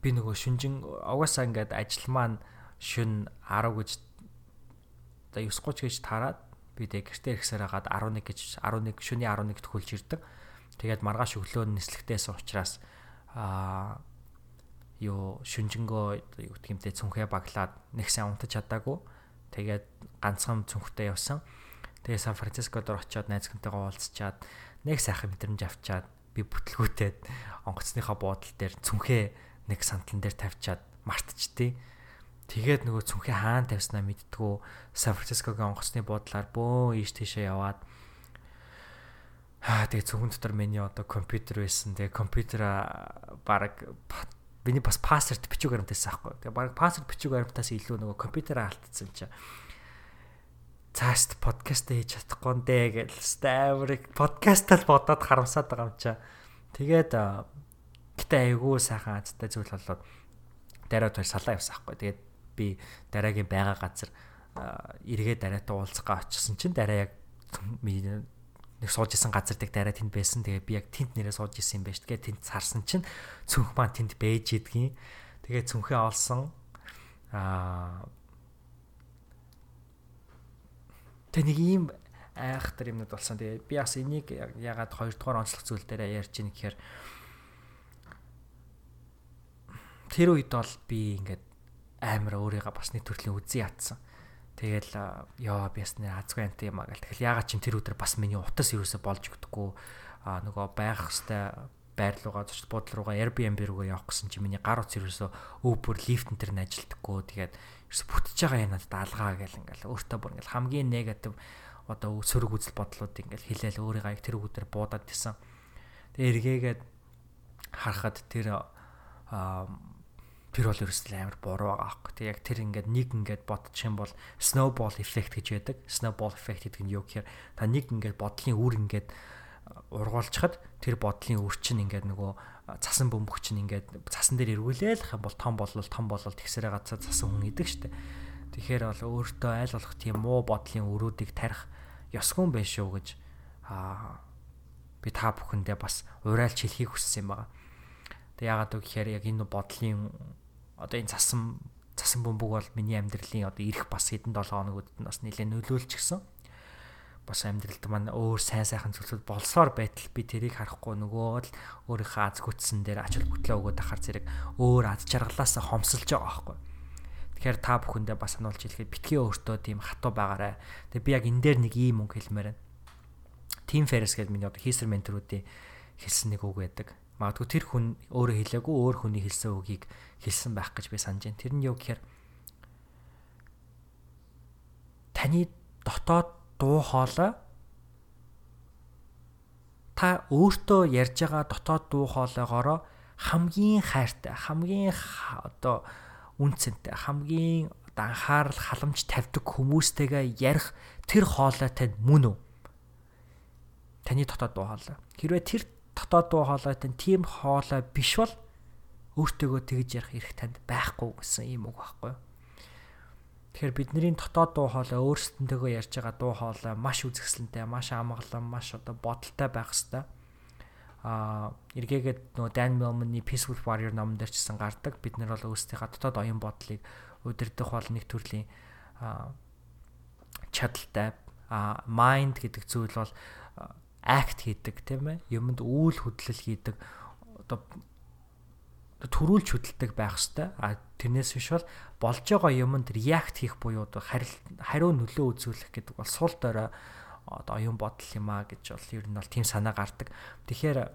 би нөгөө шүнжин угаасаа ингээд ажил маань шүн 10 гэж за 9:30 гэж таарад би тэг гэртээ ирэхсээр хагаад 11 гэж 11 шөнийн 11-д хөлж ирдэг. Тэгээд маргааш өглөө нислэгтээс учраас аа юу шүнжэнгөө юу гэх юмтэй цүнхээ баглаад нэг сайн унтаж чадаагүй. Тэгээд ганцхан цүнхтэй явсан. Тэгээ Сан Францискод очиод найз хүнтэйгээ уулзчаад нэг сайхан мэдрэмж авчаад би бүтлгүүтээд онгоцныхаа буудлын дээр цүнхээ нэг сандлан дээр тавьчаад мартчихдээ. Тэгээд нөгөө цүнхээ хаана тавьснаа мэдтгүү Сан Францискогийн онгоцны буудлаар бөө ийш тийшээ яваад Аа тэгээ цүгэн дотор миний одоо компьютер байсан. Тэгээ компьютер баг миний бас пассворд бичиг баримтаас аахгүй. Тэгээ баг пассворд бичиг баримтаас илүү нөгөө компьютераа алдсан чинь цаашд подкаст хийж чадахгүй нэ гэж стамрик подкастал бодоод харамсаад байгаа юм чаа. Тэгээд Гэтэ айгүй сайхан азтай зүйл болоод дараа тэр салаа явсан хгүй. Тэгээд би дараагийн байгаа газар эргээ дараатай уулзгаа очсон чинь дараа яг нэг сууж исэн газар дэх дараа тэнд байсан. Тэгээ би яг тэнд нэрээ сууж исэн юм байна шүү. Тэгээ тэнд сарсан чинь цүнх маань тэнд бэж идгийн. Тэгээ цүнхээ олсон. Аа Тэ нэг ийм айхтар юмнууд болсон. Тэгээ би бас энийг ягаад 2 дугаар онцлог зүйл дээр ярьж ийн гэхээр тэр үед бол би ингээд амар өөрийгөө бас нэг төрлийн үзий ятсан. Тэгэл ёо би бас нэр азгүй анти юм аа гэл. Тэгэл ягаад ч юм тэр өдөр бас миний утас юусоо болж өгдөггүй. а нөгөө байх хэвээр байр руугаа зочд буудлын руугаа Airbnb руугаа явах гэсэн чи миний гар утас ерөөсөө Uber, Lyft энэ төр нь ажилдаггүй. Тэгээд ерөөсө бүтэж байгаа юм надад алгаа гэл ингээл өөртөө бүр ингээл хамгийн негатив одоо сөрөг үзэл бодлууд ингээл хилээл өөрийгөө яг тэр үгээр буудаад тийсэн. Тэгээ эргээгээд харахад тэр тэр бол ерөөсөө амар буруу байгаа аахгүй. Тэг яг тэр ингээд нэг ингээд бодчих юм бол snowball effect гэж байдаг. Snowball effect гэдэг нь юу гэхээр та нэг ингээд бодлын үр ингээд ургуулчихад тэр бодлын үр чинь ингээд нөгөө цасан бөмбөг чинь ингээд цасан дээр эргүүлээх юм бол том болол том болол тэгсэрэ гацаа цасан хүн идэг штэ. Тэгэхээр бол өөртөө айл болох тийм муу бодлын өрүүдийг тарих ёсгүй байх шүү гэж аа би та бүхэндээ бас урайлж хэлхийг хүссэн юм байна. Тэг яагаад вэ гэхээр яг энэ бодлын одоо энэ цасан цасан бөмбөг бол миний амьдралын одоо ирэх бас хэдэн 7 хоногуд нь бас нэлээд нөлөөлч гисэн. Бас амьдралд маань өөр сайн сайхан зүйлсүүд болсоор байтал би тэрийг харахгүй нөгөө л өөрийнхөө аз хүчсэн дээр ач холбогдлоо өгөөд ахаар зэрэг өөр аз жаргалаас хомсолж байгаа байхгүй. Тэгэхээр та бүхэндээ бас сануулж хэлэхэд битгий өөртөө тийм хатуу байгаарай. Тэгээ би яг энэ дээр нэг ийм үг хэлмээр байна. Team Ferris гэдэг миний одоо хийсэр менторуудын хэлсэн нэг үг байдаг. Магадгүй тэр хүн өөрөө хэлээгүй өөр хүний хэлсэн үгийг хэлсэн байх гэж би санаж байна. Тэр нь юу гэхээр таны дотоод дуу хоолой та өөртөө ярьж байгаа дотоод дуу хоолойгоороо хамгийн хайртай, хамгийн одоо үнцэнтэй, хамгийн анхаарал халамж тавьдаг хүмүүстэйгээ ярих тэр хоолой тань мөн үү? Таны дотоод дуу хоолой. Хэрвээ тэр дотоод дуу хоолой тань тийм хоолой биш бол өөртөөгөө тэгж ярих эрх танд байхгүй гэсэн ийм үг байхгүй? Тэгэхээр бидний дотоод дуу хоолой өөрсдөндөө ярьж байгаа дуу хоолой маш үзэсгэлэнтэй, маш амгалан, маш одоо бодолтой байх хэвээр а эргээгээд нөгөө Dan Millman-ы Peaceful Warrior номон дээр ч гэсэн гардаг. Бид нар бол өөрсдийнхээ дотоод оюун бодлыг удирдах бол нэг төрлийн чадaltaй mind гэдэг зүйл бол act хийдэг тийм ээ. Юмд үйл хөдлөл хийдэг одоо төрүүлж хөдөлдөг байх хэвээр. А тэрнээс биш бол болж байгаа юмд react хийх буюу хариу нөлөө үзүүлэх гэдэг бол сул дорой одоо оюун бодол юм а гэж бол ер нь бол тийм санаа гардаг. Тэгэхээр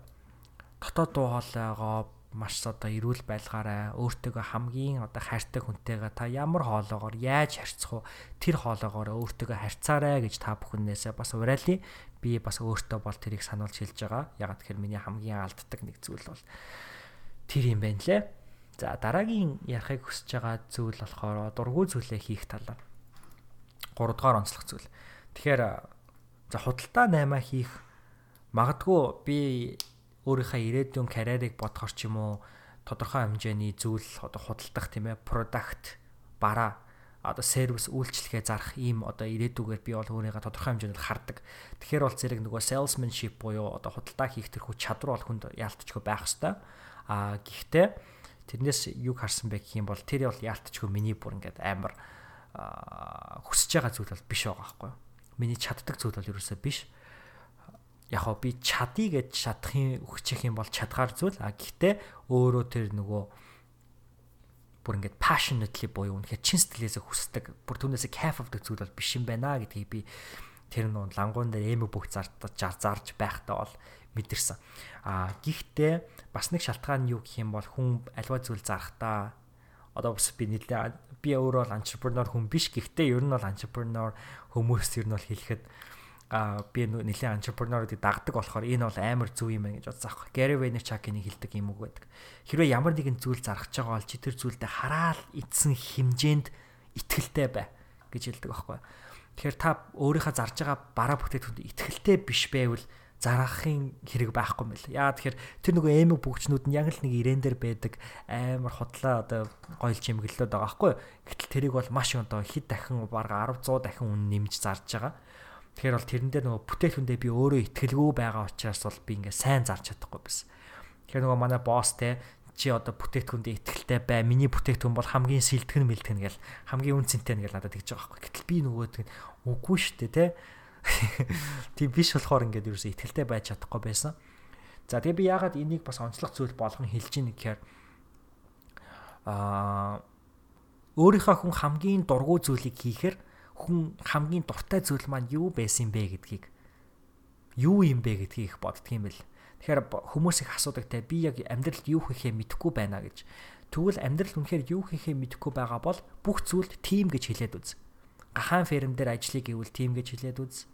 дотоод дуу хоолойгоо маш одоо эрүүл байлгаарай. Өөртөөгөө хамгийн одоо хайртай хүнтэйгээ та ямар хоолоогоор яаж харьцах вэ? Тэр хоолоогоор өөртөөгөө харьцаарай гэж та бүхнээсээ бас уриалъя. Би бас өөртөө бол тэрийг сануулж хэлж байгаа. Ягаад гэхээр миний хамгийн алддаг нэг зүйл бол тэр юм байна лээ. За дараагийн ярихыг хүсэж байгаа зүйл болохоор дургүй зүйлээ хийх талаар. 3 дугаар онцлог зүйл. Тэгэхээр За худалдаа 8 хийх магадгүй би өөрийнхөө ирээдүйн карьерийг бодохоор ч юм уу тодорхой хэмжээний зүйл одоо худалдах тийм ээ product бараа одоо сервис үйлчлэгээ зарах ийм одоо ирээдүгээр би бол өөрийгөө тодорхой хэмжээнд хардаг. Тэгэхээр бол зэрэг нөгөө salesmanship буюу одоо худалдаа хийх тэрхүү чадвар бол хүнд яалтчгүй байх хэвээр. Аа гэхдээ тэрнээс юу харсан бэ гэх юм бол тэр бол яалтчгүй миний бүр ингээд амар хүсэж байгаа зүйл бол биш байгаа байхгүй юу? миний чаддаг зүйл бол ерөөсөө биш. Яг би чадъя гэж чадахын өгчих юм бол чадгаар зүйл. А гэхдээ өөрөө тэр нөгөө бүр ингээд passionately буюу үнэхээр чин сэтгэлээсээ хүсдэг. Бүр түүнээсээ кайф авдаг зүйл бол биш юм байна гэдгийг би тэр нуун лангуун дээр эмэг бүх зартаж зарж байхдаа бол мэдэрсэн. А гэхдээ бас нэг шалтгаан нь юу гэх юм бол хүн альва зүйл зарахтаа одоо бас би нэлээ би өөрөө бол entrepreneur хүн биш гэхдээ ер нь бол entrepreneur хүмүүс ер нь бол хэлэхэд а би нэлээд entrepreneur-уудыг дагдаг болохоор энэ бол амар зөв юм байна гэж бодсон аахгүй. Gary Vaynerchuk-ийн хэлдэг юм үг байдаг. Хэрвээ ямар нэгэн зүйл зархаж байгаа бол чи тэр зүйлдээ хараал эдсэн хэмжээнд итгэлтэй бай гэж хэлдэг аахгүй. Тэгэхээр та өөрийнхөө зарж байгаа бараа бүтээгдэхүүнд итгэлтэй биш байвал зарахын хэрэг байхгүй байна. Яа тэгэхээр тэр нөгөө эмэг бүгчнүүд нь яг л нэг ирээн дээр байдаг амар хотлоо одоо гоёл чимэглэлүүд байгаа байхгүй. Гэтэл тэрийг бол маш одоо хэд дахин барга 10 100 дахин үн нэмж зарж байгаа. Тэгэхээр бол тэрэн дээр нөгөө бүтээгдэхүүндээ би өөрөө ихтгэлгүй байгаа учраас бол би ингээ сайн зарж чадахгүй байсан. Тэгэхээр нөгөө манай босс те чи одоо бүтээгдэхүүндээ ихтгэлтэй бай. Миний бүтээгдэхүүн бол хамгийн сэлтгэн мэлтгэн гэл хамгийн үнцэнтэй нэгэл надад тэгж байгаа байхгүй. Гэтэл би нөгөө үгүй шүү дээ те <laughs> Тийм биш болохоор ингээд ерөөсөө ихтгэлтэй байж чадахгүй байсан. За тэгээ би яагаад энийг бас онцлог зүйл болгон хэлж ийн гэхээр аа өөрийнхөө хүн хамгийн дургу зүйлийг хийхээр хүн хамгийн дуртай зүйл маань юу байсан бэ гэдгийг юу юм бэ гэдгийг их боддөг юм бэл. Тэгэхээр хүмүүс их асуудаг те би яг амьдралд юу хийхээ мэдэхгүй байна гэж. Тэгвэл амьдрал үнэхээр юу хийхээ мэдэхгүй байгаа бол бүх зүйлд тим гэж хэлээд үз. Гахаан ферм дээр ажлыг гэвэл тим гэж хэлээд үз.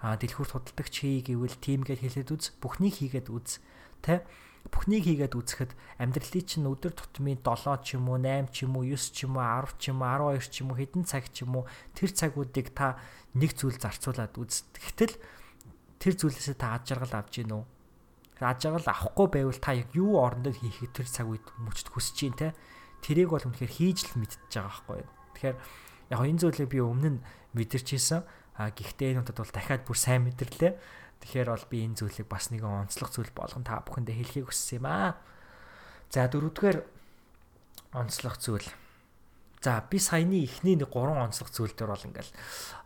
Аа дэлгүүрт худалдагч хий гэвэл тим гэж хэлээд үз. Бүхнийг хийгээд үз. Тэ бүхнийг хийгээд үзэхэд амьдралын чинь өдөр тутмын 7 ч юм уу 8 ч юм уу 9 ч юм уу 10 ч юм уу 12 ч юм уу хэдэн цаг ч юм уу тэр цагуудыг та нэг зүйл зарцуулаад үз. Гэтэл тэр зүйлээсээ та ад жаргал авж гин үү? Ад жаргал авахгүй байвал та яг юу орондоо хийхэд тэр цаг үед мөчд хүсэж гин те. Тэрийг бол үнэхээр хийж л мэдчихэж байгаа байхгүй? Тэгэхээр яг энэ зүйлийг би өмнө нь мэдэрчээсэн. А гэхдээ энэ удаад бол дахиад бүр сайн мэдэрлээ. Тэгэхээр бол би энэ зүйлийг бас нэгэн онцлог зүйл болгон та бүхэндээ хэлхийг хүссэн юм аа. За дөрөвдүгээр онцлог зүйл. За би саяны эхний нэг гурван онцлог зүйл дээр бол ингээл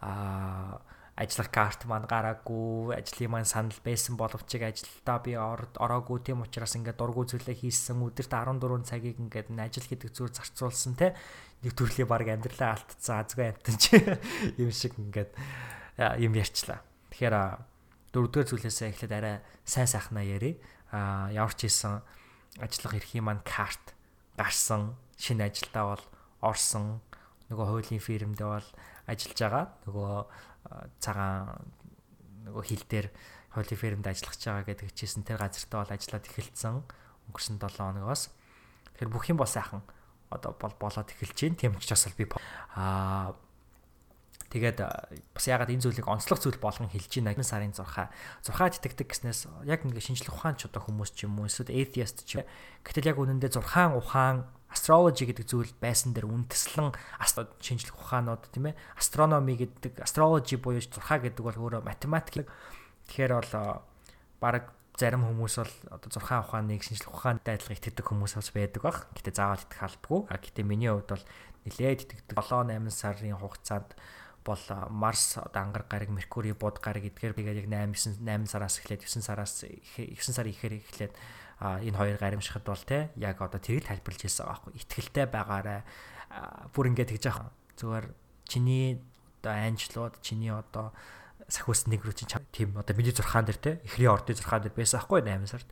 аа ажиллах карт маань гараагүй, ажлын маань санал байсан боловч ажилдаа би ороогүй тийм учраас ингээд дургу зүйлээ хийсэн өдөрт 14 цагийг ингээд ажил гэдэг зүйл зарцуулсан те нэг төрлийн баг амьдралаа алдсан азгүй амтан чи <laughs> юм шиг ингээд юм ярьчлаа. Тэгэхээр дөрөвдүгээр зүйлээсээ эхлээд арай сайн сайхнаа ярив. А ямар ч ийсэн ажиллах эрхийн маань карт гарсан шинэ ажилдаа бол орсон нөгөө хуулийн фирмдээ бол ажиллаж байгаа. Нөгөө цагаан нөгөө хил дээр хуулийн фирмд ажиллаж байгаа гэдэг чийсэн тэр газартаа бол ажиллаад эхэлсэн өнгөрсөн 7 хоногоос. Тэгэхээр бүх юм бол сайхан одоо бол болоод эхэлж байна. Тийм учраас би аа Тэгээд бас ягаад энэ зүйлийг онцлог зүйл болгон хэлж байна. Сарын 6 6 тэтгдэг гэснээс яг ингээ шинжлэх ухаан ч одоо хүмүүс ч юм уу эсвэл atheist ч гэтэл яг үнэндээ 6 ухаан astrology гэдэг зүйл байсан дээр үндэслэн шинжлэх ухаанууд тийм ээ астрономи гэдэг astrology буюу 6 гэдэг бол өөрөө математик. Тэгэхээр бол баг зарим хүмүүс бол одоо 6 ухааныг шинжлэх ухаантай адилхан итгэдэг хүмүүс бас байдаг баг. Гэтэ заавал итгэх албагүй. А гэтэ миний хувьд бол нэлээд итгэдэг 7 8 сарын хугацаанд бол Марс одоо ангар гараг Меркури бод гараг эдгээр бигээд яг 8 8 сараас эхлээд 9 сараас 9 сарын ихээр эхлээд энэ хоёр гаримшихад бол те яг одоо тэрийг тайлбарлаж хэлсэн байгаа байхгүй. Итгэлтэй байгаарай бүр ингээд тэгж яах зүгээр чиний одоо анжлууд чиний одоо сахиус нэг рүү чинь тийм одоо миний зурхаан дээр те эхрийн ордын зурхаан дээр байсан байхгүй 8 сард.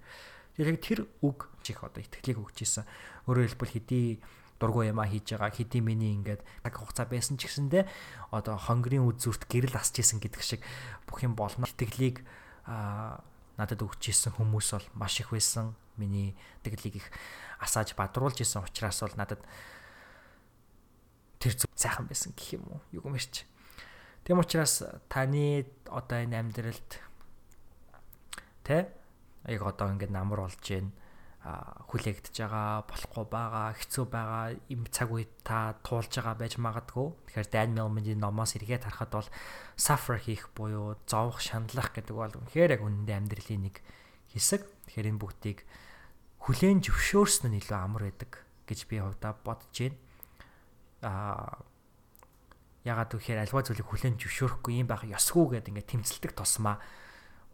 Яг тэр үг чих одоо итгэлийг өгч ийсэн өөрөөр хэлбэл хэдий дургу ямаа хийж байгаа хэдий миний ингээд цаг хугацаа байсан ч гэсэндэ одоо хонгорын үзүүрт гэрэл асч ийсэн гэдэг шиг бүх юм болно итгэлийг а надад өгч исэн хүмүүс бол маш их байсан. Миний тэглийг их асааж бадруулж исэн учраас бол надад тэр зүг сайхан байсан гэх юм уу? Юу юм ярьч. Тэм учраас таны одоо энэ амьдралд тэ яг одоо ингээд намар болж байна хүлээгдэж байгаа, болохгүй байгаа, хэцүү байгаа им цаг үед та туулж байгаа байж магадгүй. Тэгэхээр Dan Millman-ийн номоос эргээд харахад бол suffer хийх буюу зовох, шаналлах гэдэг бол үнэхээр яг үнэндээ амьдралын нэг хэсэг. Тэгэхээр энэ бүгдийг хүлээн зөвшөөрсөн нь илүү амар байдаг гэж би хувьдаа бодож байна. Аа ягаад гэхээр альва зүйлийг хүлээн зөвшөөрөхгүй юм байх ёсгүй гэдэг ингээд тэмцэлдэг тусмаа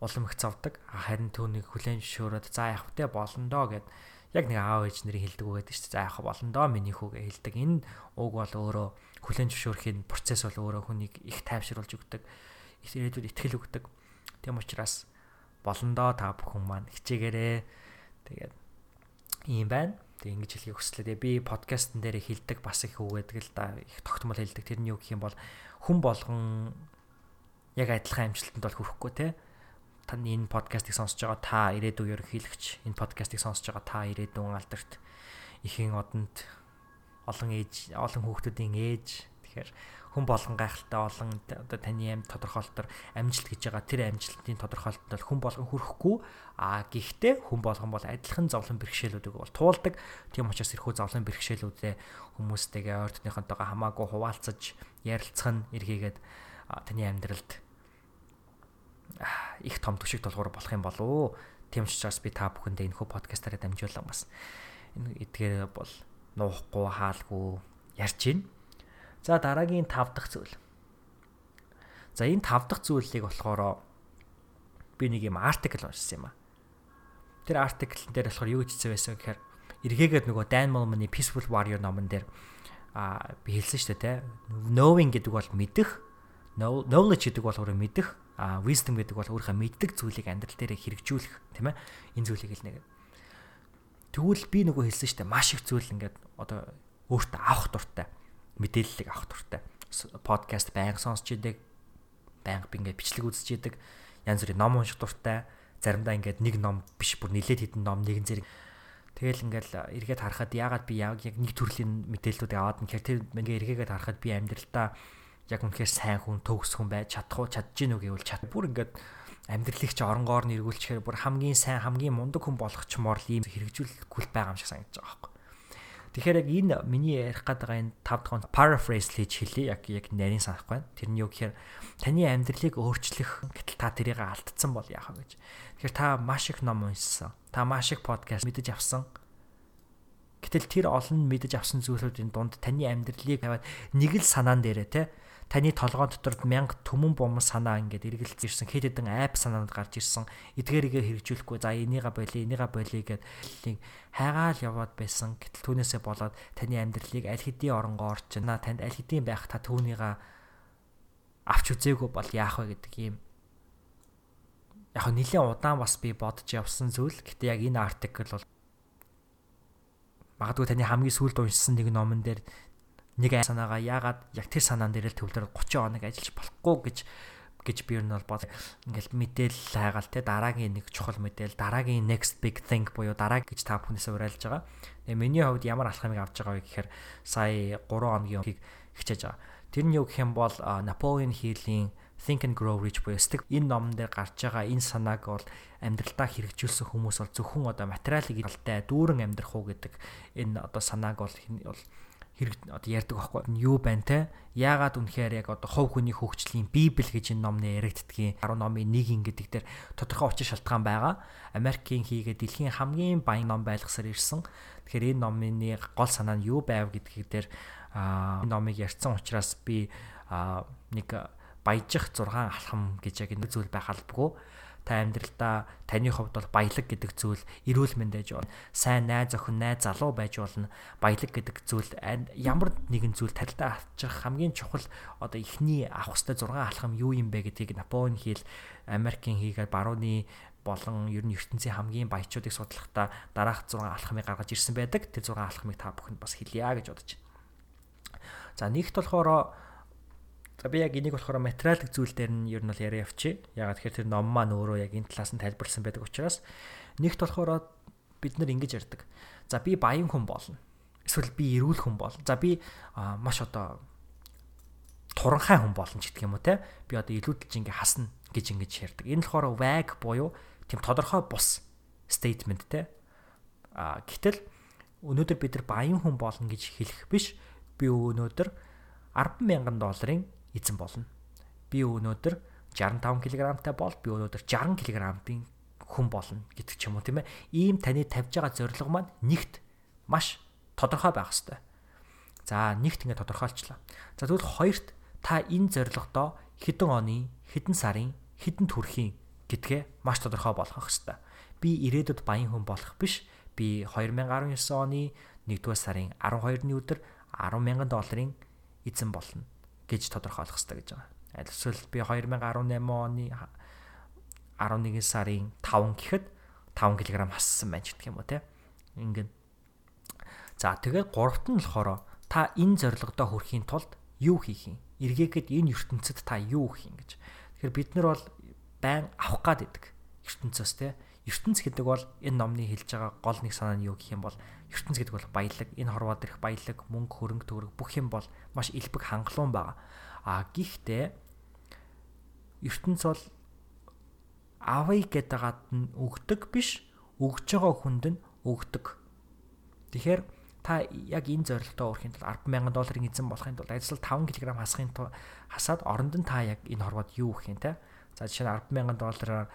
улам их зовдөг. Харин түүнийг хүлээн зөвшөөрөөд за явах тэ болно доо гэд яг нэг аав ээж нарын хэлдэг үг гэдэг чинь за явах болно доо миний хүүгээ хэлдэг. Энэ үг бол өөрөө хүлээн зөвшөөрөхийн процесс бол өөрөө хүнийг их тайвшруулж өгдөг. Ирээдүйд ихтгэл өгдөг. Тийм учраас болно доо та бүхэн маань хичээгээрээ. Тэгээд ийм байна. Тэг ингэж хэлхийг хүслээ. Би подкастн дээр хэлдэг бас их үг гэдэг л да. Их тогтмол хэлдэг. Тэрний юу гэх юм бол хүн болгон яг адилхан амжилтанд бол хүрэхгүй те таны энэ подкастыг сонсож байгаа та ирээдүйн ерөнхийлөгч энэ подкастыг сонсож байгаа та ирээдүйн алдарт ихэн одонд олон ээж олон хүүхдүүдийн ээж тэгэхээр хүн болгон гайхалтай олон одоо таны амь тодорхойлолтоор амжилт гэж байгаа тэр амжилтын тодорхойлолтод бол хүн болгон хүрэхгүй. А гэхдээ хүн болгон бол адилхан зовлон бэрхшээлүүдийг бол туулдаг. Тийм учраас эрхүү зовлон бэрхшээлүүдээ хүмүүстэйгээ ойр дотныхонтойгоо хамаагүй хуваалцаж ярилцах нь эргээгээд таны амьдралд их том төшиг толгуур болох юм болов. Тийм учраас би та бүхэндээ энэ хүү подкастаараа дамжуулан бас энэ эдгээр бол нуухгүй хаалгүй ярьж байна. За дараагийн 5 дахь зүйл. За энэ 5 дахь зүйлийг болохоор би нэг юм артикл уншсан юм а. Тэр артикл дээр болохоор юу гэж хэлсэн байсан гэхээр эргээгээд нөгөө Dan Millman-ы Peaceful Warrior номон дээр а би хэлсэн шүү дээ те. Knowing гэдэг бол мэдэх, knowledge гэдэг бол өөрөө мэдэх А wisdom гэдэг бол өөрийнхөө мэддэг зүйлийг амьдрал дээр хэрэгжүүлэх тийм ээ. Энэ зүйлийг хэлнэ гэдэг. Тэгвэл би нөгөө хэлсэн шүү дээ маш их зүйл ингээд одоо өөртөө авах дуртай. Мэдээллийг авах дуртай. Подкаст байнга сонсч идэг. Байнга би ингээд бичлэг үзэж идэг. Янз бүрийн ном унших дуртай. Заримдаа ингээд нэг ном биш бүр нилээд хідэн ном нэгэн зэрэг Тэгэл ингээл эргээд харахад яагаад би яг нэг төрлийн мэдээллүүдийг аваад нь тэр ингээ эргээгээд харахад би амьдралдаа яг үнэхээр сайн хүн төгс хүн байж чадах уу чадж гин үү гэвэл чад бүр ингээд амьдралыг чи оронгоор нь эргүүлчихээр бүр хамгийн сайн хамгийн мундаг хүн болох чмоор л ийм хэрэгжүүлэхгүй байгаа юм шиг санагдаж байгаа байхгүй. Тэгэхээр яг энэ миний ярих байгаа энэ 5 дахь paraphrase хийж хэлье яг яг нарийн санахгүй байна. Тэр нь юу гэхээр таны амьдралыг өөрчлөх гэтэл та тэрийг алдсан бол яах вэ гэж. Тэгэхээр та маш их ном уншсан та маш их подкаст мэдэж авсан. Гэтэл тэр олон мэдэж авсан зүйлүүдийн дунд таны амьдралыг аваад нэг л санаан дээрээ те таны толгой дотор мянга төмөн бом санаа ингээд эргэлж ирсэн. Хэд хэдэн айп санаанд гарч ирсэн. Эдгээрийгээ хэрэгжүүлэхгүй. За энийга болий энийга болий гэд хайгаал яваад байсан. Гэтэл түүнээсээ болоод таны амьдралыг аль хэдийн оронгоо орчна танд аль хэдийн байх та түүнийга авч үзээгүй бол яах вэ гэдэг ийм яг нэлээд удаан бас би бодож явсан зүйл. Гэтэ яг энэ артикл бол магадгүй таны хамгийн сүүлд уншсан нэг номон дээр нэг санаагаа яагаад яг тэр санаан дээр л төвлөрөд 30 хоног ажиллаж болохгүй гэж гэж би ер нь бол бод ингээл мэдээлэл хайгаал те дараагийн нэг чухал мэдээлэл дараагийн next big thing буюу дараа гэж та бүхнээс уриалж байгаа. Тэгээ миний хувьд ямар алхамыг авч байгаа вэ гэхээр сая 3 хоногийн өмнө хичээж байгаа. Тэр нь юу гэх юм бол Napoleon Hill-ийн Think and Grow Rich буюу стик энэ номон дээр гарч байгаа энэ санааг бол амьдралдаа хэрэгжүүлсэн хүмүүс бол зөвхөн одоо материалыг алтай дүүрэн амьдрах уу гэдэг энэ одоо санааг бол хэрэг одоо ярьдаг байхгүй юу байна те? Яагаад үнэхээр яг одоо хов хүний хөгжлийн библ гэж энэ номны яригддгийн 10 номын нэг ингэдэг дээр тодорхой учир шалтгаан байгаа. Америкийн хийгээ дэлхийн хамгийн баян ном байлгасаар ирсэн. Тэгэхээр энэ номны гол санаа нь юу байв гэдгийг дээр энэ номыг ярьсан учраас би нэг баяжих 6 алхам гэж яг энэ зүйл байх албагүй та амьдралдаа таны хувьд бол баялаг гэдэг зүйл эрүүл мэнд байж болно. Сайн найз охин, найз залуу байж болно. Баялаг гэдэг зүйл ямар нэгэн зүйл тарилдаа авчих хамгийн чухал одоо ихний авах хэвээр 6 алхам юу юм бэ гэдгийг Напоleon Hill Америкийн хийгээд барууны болон ер нь ертөнцийн хамгийн баячуудыг судлахдаа дараах 6 алхмыг гаргаж ирсэн байдаг. Тэр 6 алхмыг та бүхэнд бас хэлье гэж бодож байна. За нэгт болохоор За би яг энийг болохоор материалын зүйл дээр нь ер нь бол яриа явчих. Ягаад тэгэхээр тэр ном маань өөрөө яг энэ талаас нь тайлбарлсан байдаг учраас нэгт болохоор бид нар ингэж ярьдаг. За би баян хүн болно. Эсвэл би эрүүл хүн болно. За би маш одоо туранхай хүн болно ч гэдэг юм уу те. Би одоо илүүдэлж ингээ хасна гэж ингэж ярьдаг. Энэ болохоор vague буюу тийм тодорхой бус statement те. А гэтэл өнөөдөр бид нар баян хүн болно гэж хэлэх биш. Би өнөөдөр 100000 долларын эзэн болно. Би өнөөдөр 65 кг-тай бол би өнөөдөр 60 кг-ийн хүн болно гэдэг ч юм уу тийм ээ. Ийм таны тавьж байгаа зорилго маань нэгт маш тодорхой байх хэвээр. За нэгт ингэ тодорхойлчлаа. За тэгвэл хоёрт та энэ зорилгодоо хэдэн оны, хэдэн сарын, хэдэн төрхийн гэдгээ маш тодорхой болгох хэвээр. Би ирээдүйд баян хүн болох биш. Би 2019 оны 1-р сарын 12-ны өдөр 100000 долларын эзэн болно гэж тодорхойлох хэрэгтэй гэж байгаа. Эсвэл би 2018 оны 11 сарын 5 гэхэд 5 кг хассан байж гэх юм уу те. Ингээд. За тэгээд гуравт нь болохоор та энэ зорилгодоо хүрэхийн тулд юу хийх юм? Эргээгээд энэ ертөнцид та юу хийх юм гэж. Тэгэхээр бид нар бол байн авах гад идэг ертөнцөөс те. Ертөнц гэдэг бол энэ номны хэлж байгаа гол нэг санаа нь юу гэх юм бол ертөнц гэдэг бол баялаг, энэ хорвоод ирэх баялаг, мөнгө, хөрөнгө, төгрөг бүх юм бол маш элбэг хангалуун байгаа. А гихтээ ертөнц бол авъя гэдээгаад нь өгдөг биш, өгж байгаа хүнд нь өгдөг. Тэгэхээр та яг энэ зорилготоо өөрхийн тулд 100000 долларын эзэн болохын тулд ажил 5 кг хасахын тулд хасаад оронд нь та яг энэ хорвоод юу өгөх юм те. За жишээ нь 100000 доллараар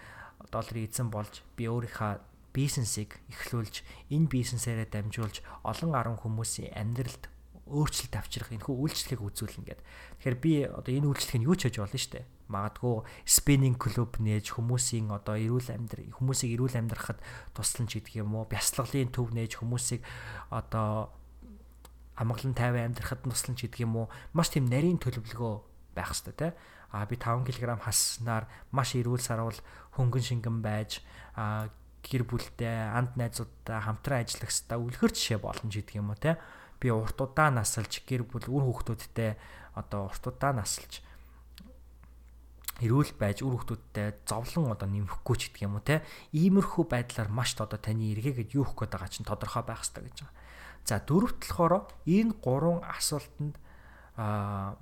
долларын эзэн болж би өөрийнхөө бизнесийг эхлүүлж энэ бизнесээрээ дамжуулж олон арга хүмүүсийн амьдралд өөрчлөлт авчрах энэхүү үйлчлэгийг үзүүлнэ гэдэг. Тэгэхээр би одоо энэ үйлчлэгийг юу ч хийж болно шүү дээ. Магадгүй спиннинг клуб нээж хүмүүсийн одоо эрүүл амьдрал хүмүүсийг эрүүл амьдрахад туслан ч гэдэг юм уу. Бясалгалын төв нээж хүмүүсийг одоо амгалан тайван амьдрахад туслан ч гэдэг юм уу. Маш тийм нарийн төлөвлөгөө байх хэрэгтэй те. а би 5 кг хаснаар маш эрүүл сарвал хөнгөн шингэн байж гэр бүлтэй анд найзуудтай хамтран ажиллах хэвээр үлгэр жишээ болно гэдэг юм уу те би урт удаан насалж гэр бүл үр хүүхдүүдтэй одоо урт удаан насалж эрүүл байж үр хүүхдүүдтэй зовлон одоо нэмэхгүй ч гэдэг юм уу те иймэрхүү байдлаар маш одоо таны эргээгээд юу хөх гээд байгаа чинь тодорхой байх хэрэгтэй гэж байгаа. За дөрөвт болохоор энэ гурван асуултанд аа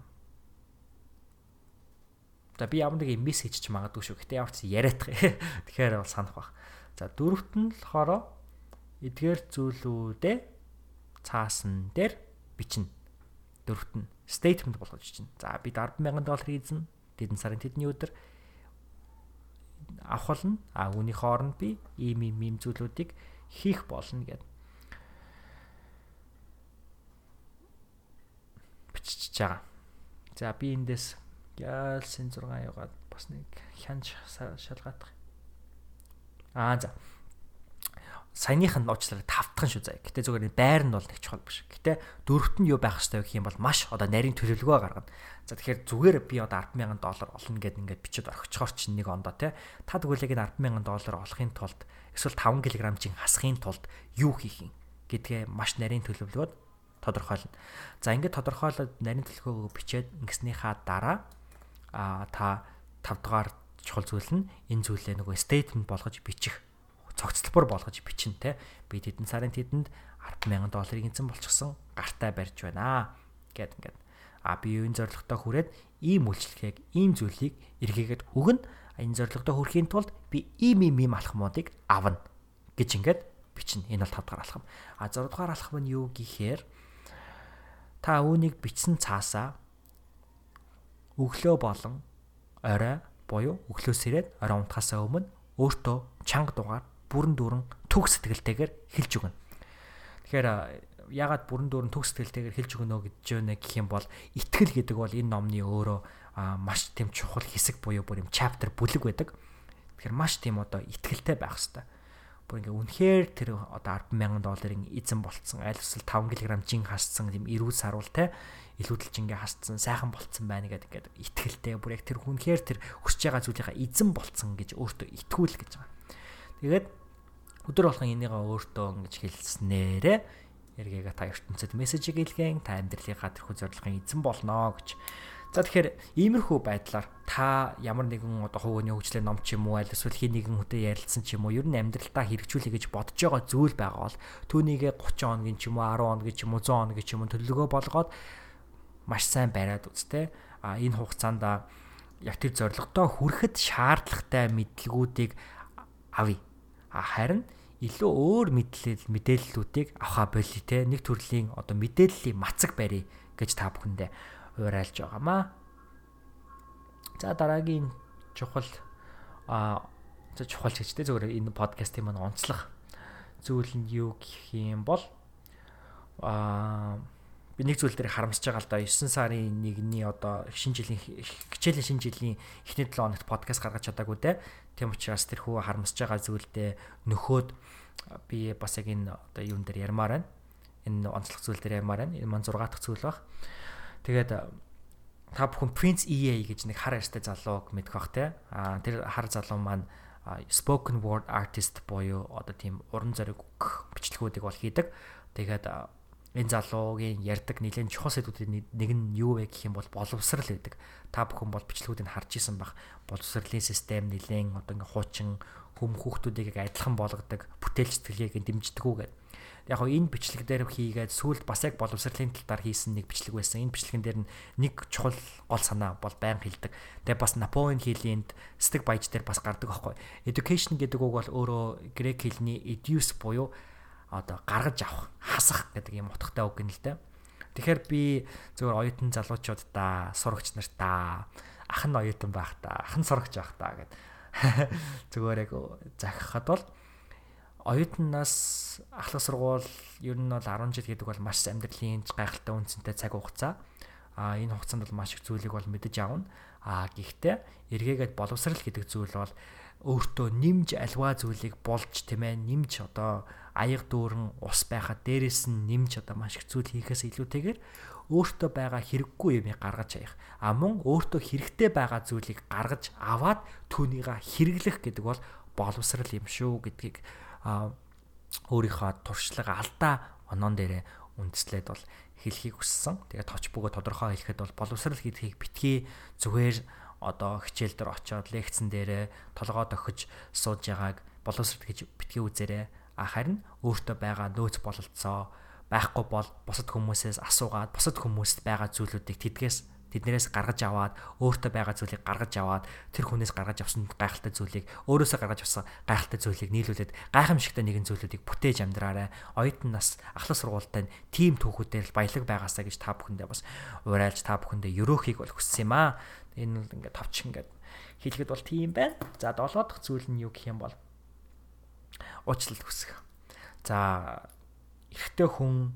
За би ямар нэг мессеж ч магадгүй шүү. Гэтэ ямар ч байгаа. <laughs> Тэгэхээр бол санах бах. За дөрөвт нь болохоор эдгээр зүйлүүдээ цаасан дээр бичнэ. Дөрөвт нь statement болгож бичнэ. За би 100000 доллар эзэн тэдэн сарын тэдний өдөр авах болно. А үүний хооронд би ийм ийм ийм зүйлүүдийг хийх болно гэдэг. бичиж байгаа. За би эндээс ялсын 6 яваад бас нэг хянж шалгаадах. Аа за. Саяных нь уучлаарай тавтхан шүү заа. Гэтэ зүгээр байр нь бол нэг чухал биш. Гэтэ дөрөвт нь юу байх ёстой гэх юм бол маш одоо нарийн төлөвлөгөө гаргана. За тэгэхээр зүгээр би одоо 100000 доллар олно гэд ингээд бичиж орхичхоор чинь нэг ондоо те. Та тэгвэл яг 100000 доллар олохын тулд эсвэл 5 кг чин хасахын тулд юу хийх юм гэдгээ маш нарийн төлөвлөгөөд тодорхойлно. За ингээд тодорхойлоод нарийн төлөвлөгөөгөө бичээд ингэснийхаа дараа а та 5 дугаар чухал зүйл нь энэ зүйлээ нөгөө statement болгож бичих. Цогцлбор болгож бичнэ те би тэдэн сарын тэдэнд 100000 долларыг эзэн болчихсон. Гартаа барьж байна. Гэд ингээд а би энэ зорилготой хүрээд ийм үйлчлэгийг ийм зүйлийг эргээгээд өгнө. Энэ зорилготой хүрэхийн тулд би ийм ийм ийм алхмуудыг авна. Гэж ингээд бичнэ энэ бол 5 дахь алхам. А 6 дахь алхам нь юу гэхээр та үүнийг бичсэн цаасаа өглөө болон орой буюу өглөөс ирээд орой унтахаасаа өмнө өөртөө чанга дугаар бүрэн дүүрэн түг сэтгэлтэйгээр хэлж өгнө. Тэгэхээр ягаад бүрэн дүүрэн түг сэтгэлтэйгээр хэлж өгнө гэж байна гэх юм бол итгэл гэдэг бол энэ номны өөрөө маш тийм чухал хэсэг буюу бүр юм chapter бүлэг байдаг. Тэгэхээр маш тийм одоо итгэлтэй байх хэрэгтэй бүр ингээ үнэхээр тэр одоо 100000 долларын эзэн болцсон аль эсвэл 5 кг жин хасцсан тийм эрүүл саруул те илүүдэлж ингээ хасцсан сайхан болцсон байна гэдэг ингээд итгэлтэй бүр яг тэр үнэхээр тэр хүсэж байгаа зүйлийнхаа эзэн болцсон гэж өөртөө итгүүл гэж байгаа. Тэгээд өдөр болгон энийгээ өөртөө ингэж хэлснээрээ эргээгээ та ертөнцид мессежийг илгээн та амьдралынхаа тэрхүү зорилгын эзэн болноо гэж За тэгэхээр иймэрхүү байдлаар та ямар нэгэн одоо хувийн хөгжлийн ном ч юм уу аль эсвэл хин нэгэн хүнтэй ярилцсан ч юм уу ер нь амьдралтаа хэрэгжүүлэе гэж бодож байгаа зүйл байгаа бол түүнийгээ 30 хоногийн ч юм уу 10 хоногийн ч юм уу 100 хоногийн ч юм уу төлөвлөгөө болгоод маш сайн бариад үзтээ а энэ хугацаанд яг тэр зорилготоо хүрэхэд шаардлагатай мэдлгүүдийг авъя. А харин илүү өөр мэдлэл мэдээллүүдийг авах болий те нэг төрлийн одоо мэдээллийн мацаг барья гэж та бүхэндээ уриалж байгаамаа. За дараагийн чухал а за чухал гэжтэй зөвөр энэ подкастын маань онцлог зүйл нь юу гэх юм бол а би нэг зүйл дээр харамсаж байгаа л да 9 сарын 1-ний одоо шинэ жилийн хичээлийн шинэ жилийн эхний 7 хоногт подкаст гаргаж чадаагүй те. Тийм учраас тэр хүү харамсаж байгаа зүйлдээ нөхөөд би бас яг энэ одоо юун дээр ярмаар байна. Энэ онцлог зүйл дээр ярмаар байна. Энэ маань 6 дахь зүйл баг. Тэгээд та бүхэн Prince EA гэж нэг хар ярьстай залууг мэдэх бах те. А тэр хар залуу маань spoken word artist буюу одоо тийм уран зориг бичлэгүүдийг бол хийдэг. Тэгээд энэ залуугийн ярьдаг нэгэн чухал сэдвүүдийн нэг нь юу вэ гэх юм бол боловсрал байдаг. Та бүхэн бол бичлэгүүдийг харж исэн бах. Боловсролын систем нэлээд одоо ингээ хуучин хүм хүүхдүүдийг адилхан болгодог, бүтээл сэтгэлгээг дэмждэг үү гэдэг яг хоо энэ бичлэг дээр хийгээд сүүлд бас яг боловсролын талаар хийсэн нэг бичлэг байсан. Энэ бичлэгэн дээр нэг чухал гол санаа бол байн хэлдэг. Тэгээ бас Наполеон хийлэнд стэг баяж дээр бас гардаг аахгүй. Education гэдэг үг бол өөрөө грек хэлний educe буюу одоо гаргаж авах, хасах гэдэг юм утгатай үг юм л дээ. Тэгэхээр би зөвөр оюутан залуучууд та сурагч нар та ах нь оюутан байх та ах нь сурагч байх та гэд <laughs> зүгээр яг захихад бол оюутнаас ахлах сургууль ер нь бол 10 жил гэдэг бол маш амьдралын гайхалтай үнцэнтэй цаг хугацаа. А энэ хугацаанд бол маш их зүйлийг бол мэдэж авна. А гэхдээ эргээгээд боловсрал гэдэг зүйл бол өөртөө нэмж альва зүйлийг болж тийм ээ нэмж одоо аяг дүүрэн ус байхад дээрэс нь нэмж одоо маш их зүйл хийхээс илүүтэйгээр өөртөө байгаа хэрэггүй юмыг гаргаж хаях. А мөн өөртөө хэрэгтэй байгаа зүйлийг гаргаж аваад түүнийга хэрэглэх гэдэг бол боловсрал юм шүү гэдгийг өөрийнхөө туршлага алдаа оноон дээрээ үндэслээд бол хэлхийг хүссэн. Тэгээд точ бөгөө тодорхой хэлэхэд бол боловсрал гэдгийг битгий зүгээр одоо хичээл дээр очиод лекцэн дээрээ толгой тохиж сууж байгааг боловсрал гэж битгий үзээрэй. А харин өөртөө байгаа нөөц бололцоо байхгүй бол бусад хүмүүсээс асуугаад бусад хүмүүст байгаа зүйлүүдийг тэдгээс тэднэрээс гаргаж аваад өөртөө байгаа зүйлийг гаргаж аваад тэр хүнээс гаргаж авсан гайхалтай зүйлийг өөрөөсөө гаргаж авсан гайхалтай зүйлийг нийлүүлээд гайхамшигтай нэгэн зүйлүүдийг бүтээж амьдраарай. Оюутан нас ахлах сургуультай тим түүхүүдээр баялаг байгаасаа гэж та бүхэндээ бас урайлж та бүхэндээ ерөөхийг бол хүссэн юм аа. Энэ бол ингээд товч ингээд хэлэхэд бол тийм байна. За долоо дахь зүйл нь юу гэх юм бол уучлалт хүсэх. За эрэгтэй хүн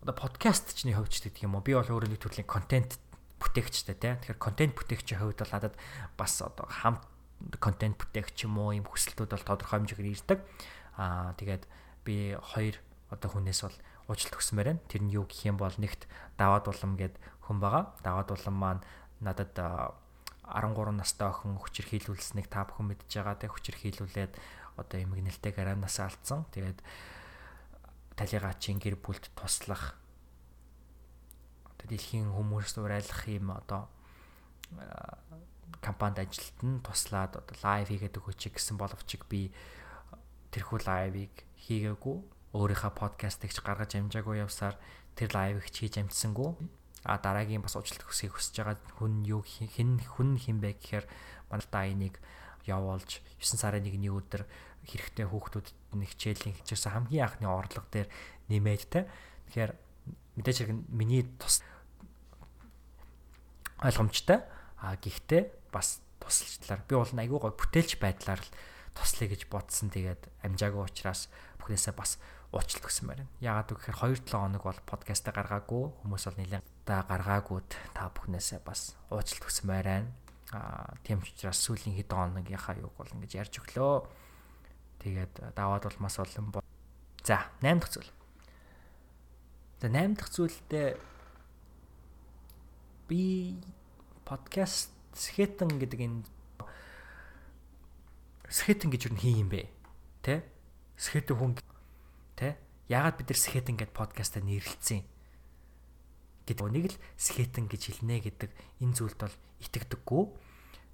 одоо подкастчны хувьд ч гэдэг юм уу би бол өөрөө нэг төрлийн контент бүтээгчтэй тий. Тэгэхээр контент бүтээгчийн хувьд бол надад бас одоо хамт контент бүтээгч юм уу юм хүсэлтүүд бол тодорхой хэмжээгээр ирдэг. Аа тэгээд би хоёр одоо хүнээс бол уучлалт өгсмээр байна. Тэр нь юу гэх юм бол нэгт даваад улам гэд хүн байгаа. Даваад улам маань надад 13 настай охин хүчирхийлүүлснэг та бүхэн мэдж байгаа те хүчирхийлүүлээд одоо эмгэнэлтэй гараанаас алдсан. Тэгээд талигаачийн гэр бүлд туслах. Одоо дэлхийн хүмүүст урайлах юм одоо компанид ажилт нь туслаад одоо лайв хийгээд өгөөч гэсэн боловч би тэрхүү лайвыг хийгээгүй. Өөрийнхөө подкастыг ч гаргаж амжаагүй явсаар тэр лайвыг ч хийж амжсангүй. А дараагийн бас уучлалт хүсхийг хүсэж байгаа хүн юу хэн хүн хинбэ гэхээр манай та энийг явуулж 9 сарын 1-ний өдөр хэрэгтэй хүүхдүүдэд нэг хичээлийн хичээсэн хамгийн анхны орлого дээр нэмээд те. Тэгэхээр мэдээж хэрэг миний тус ойлгомжтой. А гэхдээ бас тусалчлаар би бол айгүй гой бүтээлч байдлаар л туслая гэж бодсон. Тэгээд амжаагүй учраас бүхнээсээ бас уучлалт өгсөн байна. Яагаад гэвэл 2-7 хоног бол подкастаа гаргаагүй. Хүмүүс бол нэлээд та гаргаагүйд та бүхнээсээ бас уучлалт өгсөн байна. Аа тийм учраас сүүлийн хэдэн хоногийнхаа юг бол ингэж ярьж өглөө. Тэгээд даваад бол мас олон. За, 8 дахь зүйл. За 8 дахь зүйлдээ би подкаст скетэн гэдэг энэ скетэн гэж юу хийм бэ? Тэ? Скетэн хүн тэ? Яагаад бид нар скетэн гэдэг подкастаа нэрлэлцэн? гэдэг нэг л скетэн гэж хэлнэ гэдэг энэ зүйлд бол итгэдэггүй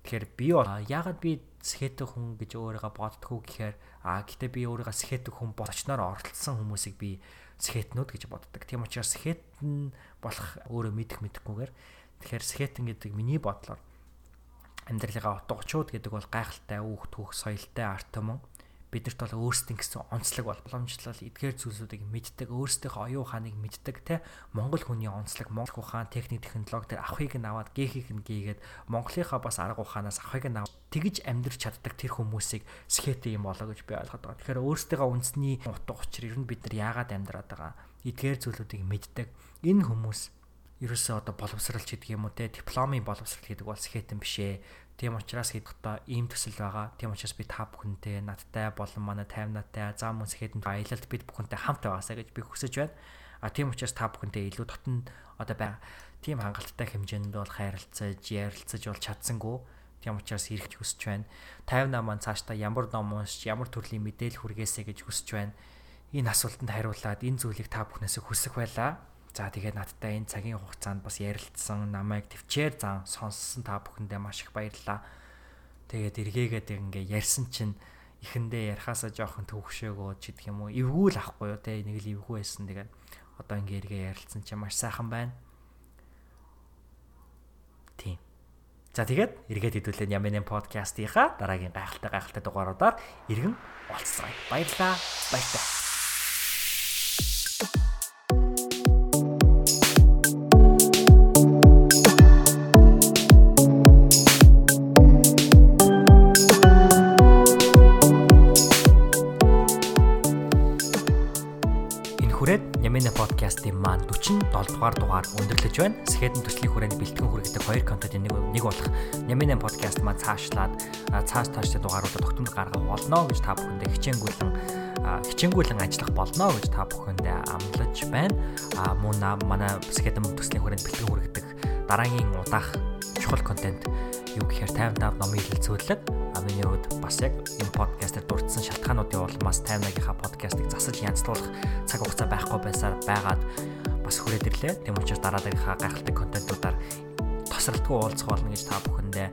Тэгэхээр би яагаад би схетэх хүн гэж өөрийгөө боддгоо гэхээр а гэтээ би өөрийгөө схетэх хүн болчноор оролцсон хүмүүсийг би схетнүүд гэж боддог. Тийм учраас схетэн болох өөрөө мэдэх мэдэхгүйгээр тэгэхээр схетэн гэдэг миний бодлоор амьдралынхаа утга учууд гэдэг бол гайхалтай үүх түүх соёлтой арт түмэн бидэрт бол өөрсдийн гэсэн онцлог бол боломжлол эдгээр зүйлсүүдийг мэддэг өөрсдийнхөө оюун ухааныг мэддэг те Монгол хүний онцлог Монгол ухаан техник технологи төр авахыг нь аваад гээхийг нь гээгээд Монголынхаа бас арга ухаанаас авахыг нь аваад тэгж амьдрч чаддаг тэр хүмүүсийг скетэ юм болоо гэж би ойлгоод байгаа. Тэгэхээр өөрсдийнхөө үндэсний утга учир ер нь бид нар яагаад амьдраад байгаа эдгээр зүйлүүдийг мэддэг. Энэ хүмүүс ерөөсөө одоо боловсралч гэдэг юм уу те дипломын боловсрал гэдэг бол скетэн бишээ Тийм учраас хэдхтаа ийм төсөл байгаа. Тийм учраас би та бүхэнтэй надтай болон манай таймнатай зам хэдэнд аялалд бид бүхэнтэй хамт байгаасаа гэж би хүсэж байна. А тийм учраас та бүхэнтэй илүү дотн одоо бай. Тийм хангалттай хэмжээнд бол хайрлцаж, ярилцаж бол чадсангүй. Тийм учраас хэрэгж хүсэж байна. 58 маань цаашдаа ямар ном уншиж, ямар төрлийн мэдээлэл хүргээсэй гэж хүсэж байна. Энэ асуултанд хариулаад энэ зүйлийг та бүхнээс хүсэх байлаа. За тэгээд надтай энэ цагийн хугацаанд бас ярилцсан, намайг төвчээр зан сонссон та бүхэндээ маш их баярлалаа. Тэгээд эргээгээд ингээ ярьсан чинь эхэндээ ярихаасаа жоохон төвөгшөөгөө ч гэх юм уу эвгүй л ахгүй юу те нэг л эвгүй байсан тэгээд одоо ингээ эргээ ярилцсан чинь маш сайхан байна. Тийм. За тэгээд эргээд хэдүүлэн Ямины подкастынхаа дараагийн гайхалтай гайхалтай дугааруудаар иргэн уулзцгаая. Баярлалаа. Баярлалаа. 47 дугаар дугаар өндөрлөж байна. Сэхэдэн төслийн хүрээнд бэлтгэн хүргэдэг хоёр контентын нэг нэг болох Нямин подкаст маань цаашлаад цааш тааштай дугааруудад тогтмол гаргах болно гэж та бүхэндээ хичээнгүйлэн хичээнгүйлэн ажиллах болно гэж та бүхэндээ амлаж байна. А мөн манай Сэхэдэн төслийн хүрээнд бэлтгэн хүргэдэг дараагийн удаах чухал контент юу гэхээр 55 номын хэлэлцүүлэг а миний хувьд бас яг энэ подкастер дурдсан шалтгаануудын улмаас 58-ийнхаа подкастыг засаж янзлуулах цаг хугацаа байхгүй байсаар байгаад бас хүрээд ирлээ. Тэм учраас дараагийнхаа гайхалтай контентуудаар тосралтгүй уулзах болно гэж та бүхэндээ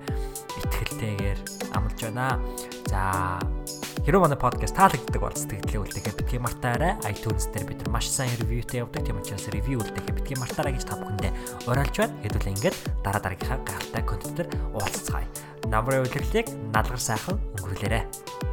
итгэлтэйгээр амлаж байна. За Хэрэв манай подкаст таалагддаг бол сэтгэлдээ үлдээхээ битгий мартаарай. iTunes дээр бид нар маш сайн ревьютэй явдаг. Тийм учраас ревью үлдээхээ битгий мартаарай гэж та бүхэндээ уриалж байна. Хэдүүл ингээд дараа дараагийнхаа гайхалтай контентээр уулзцгаая. Намрын удирдлыг налгар сайхан өнгөрүүлээрэй.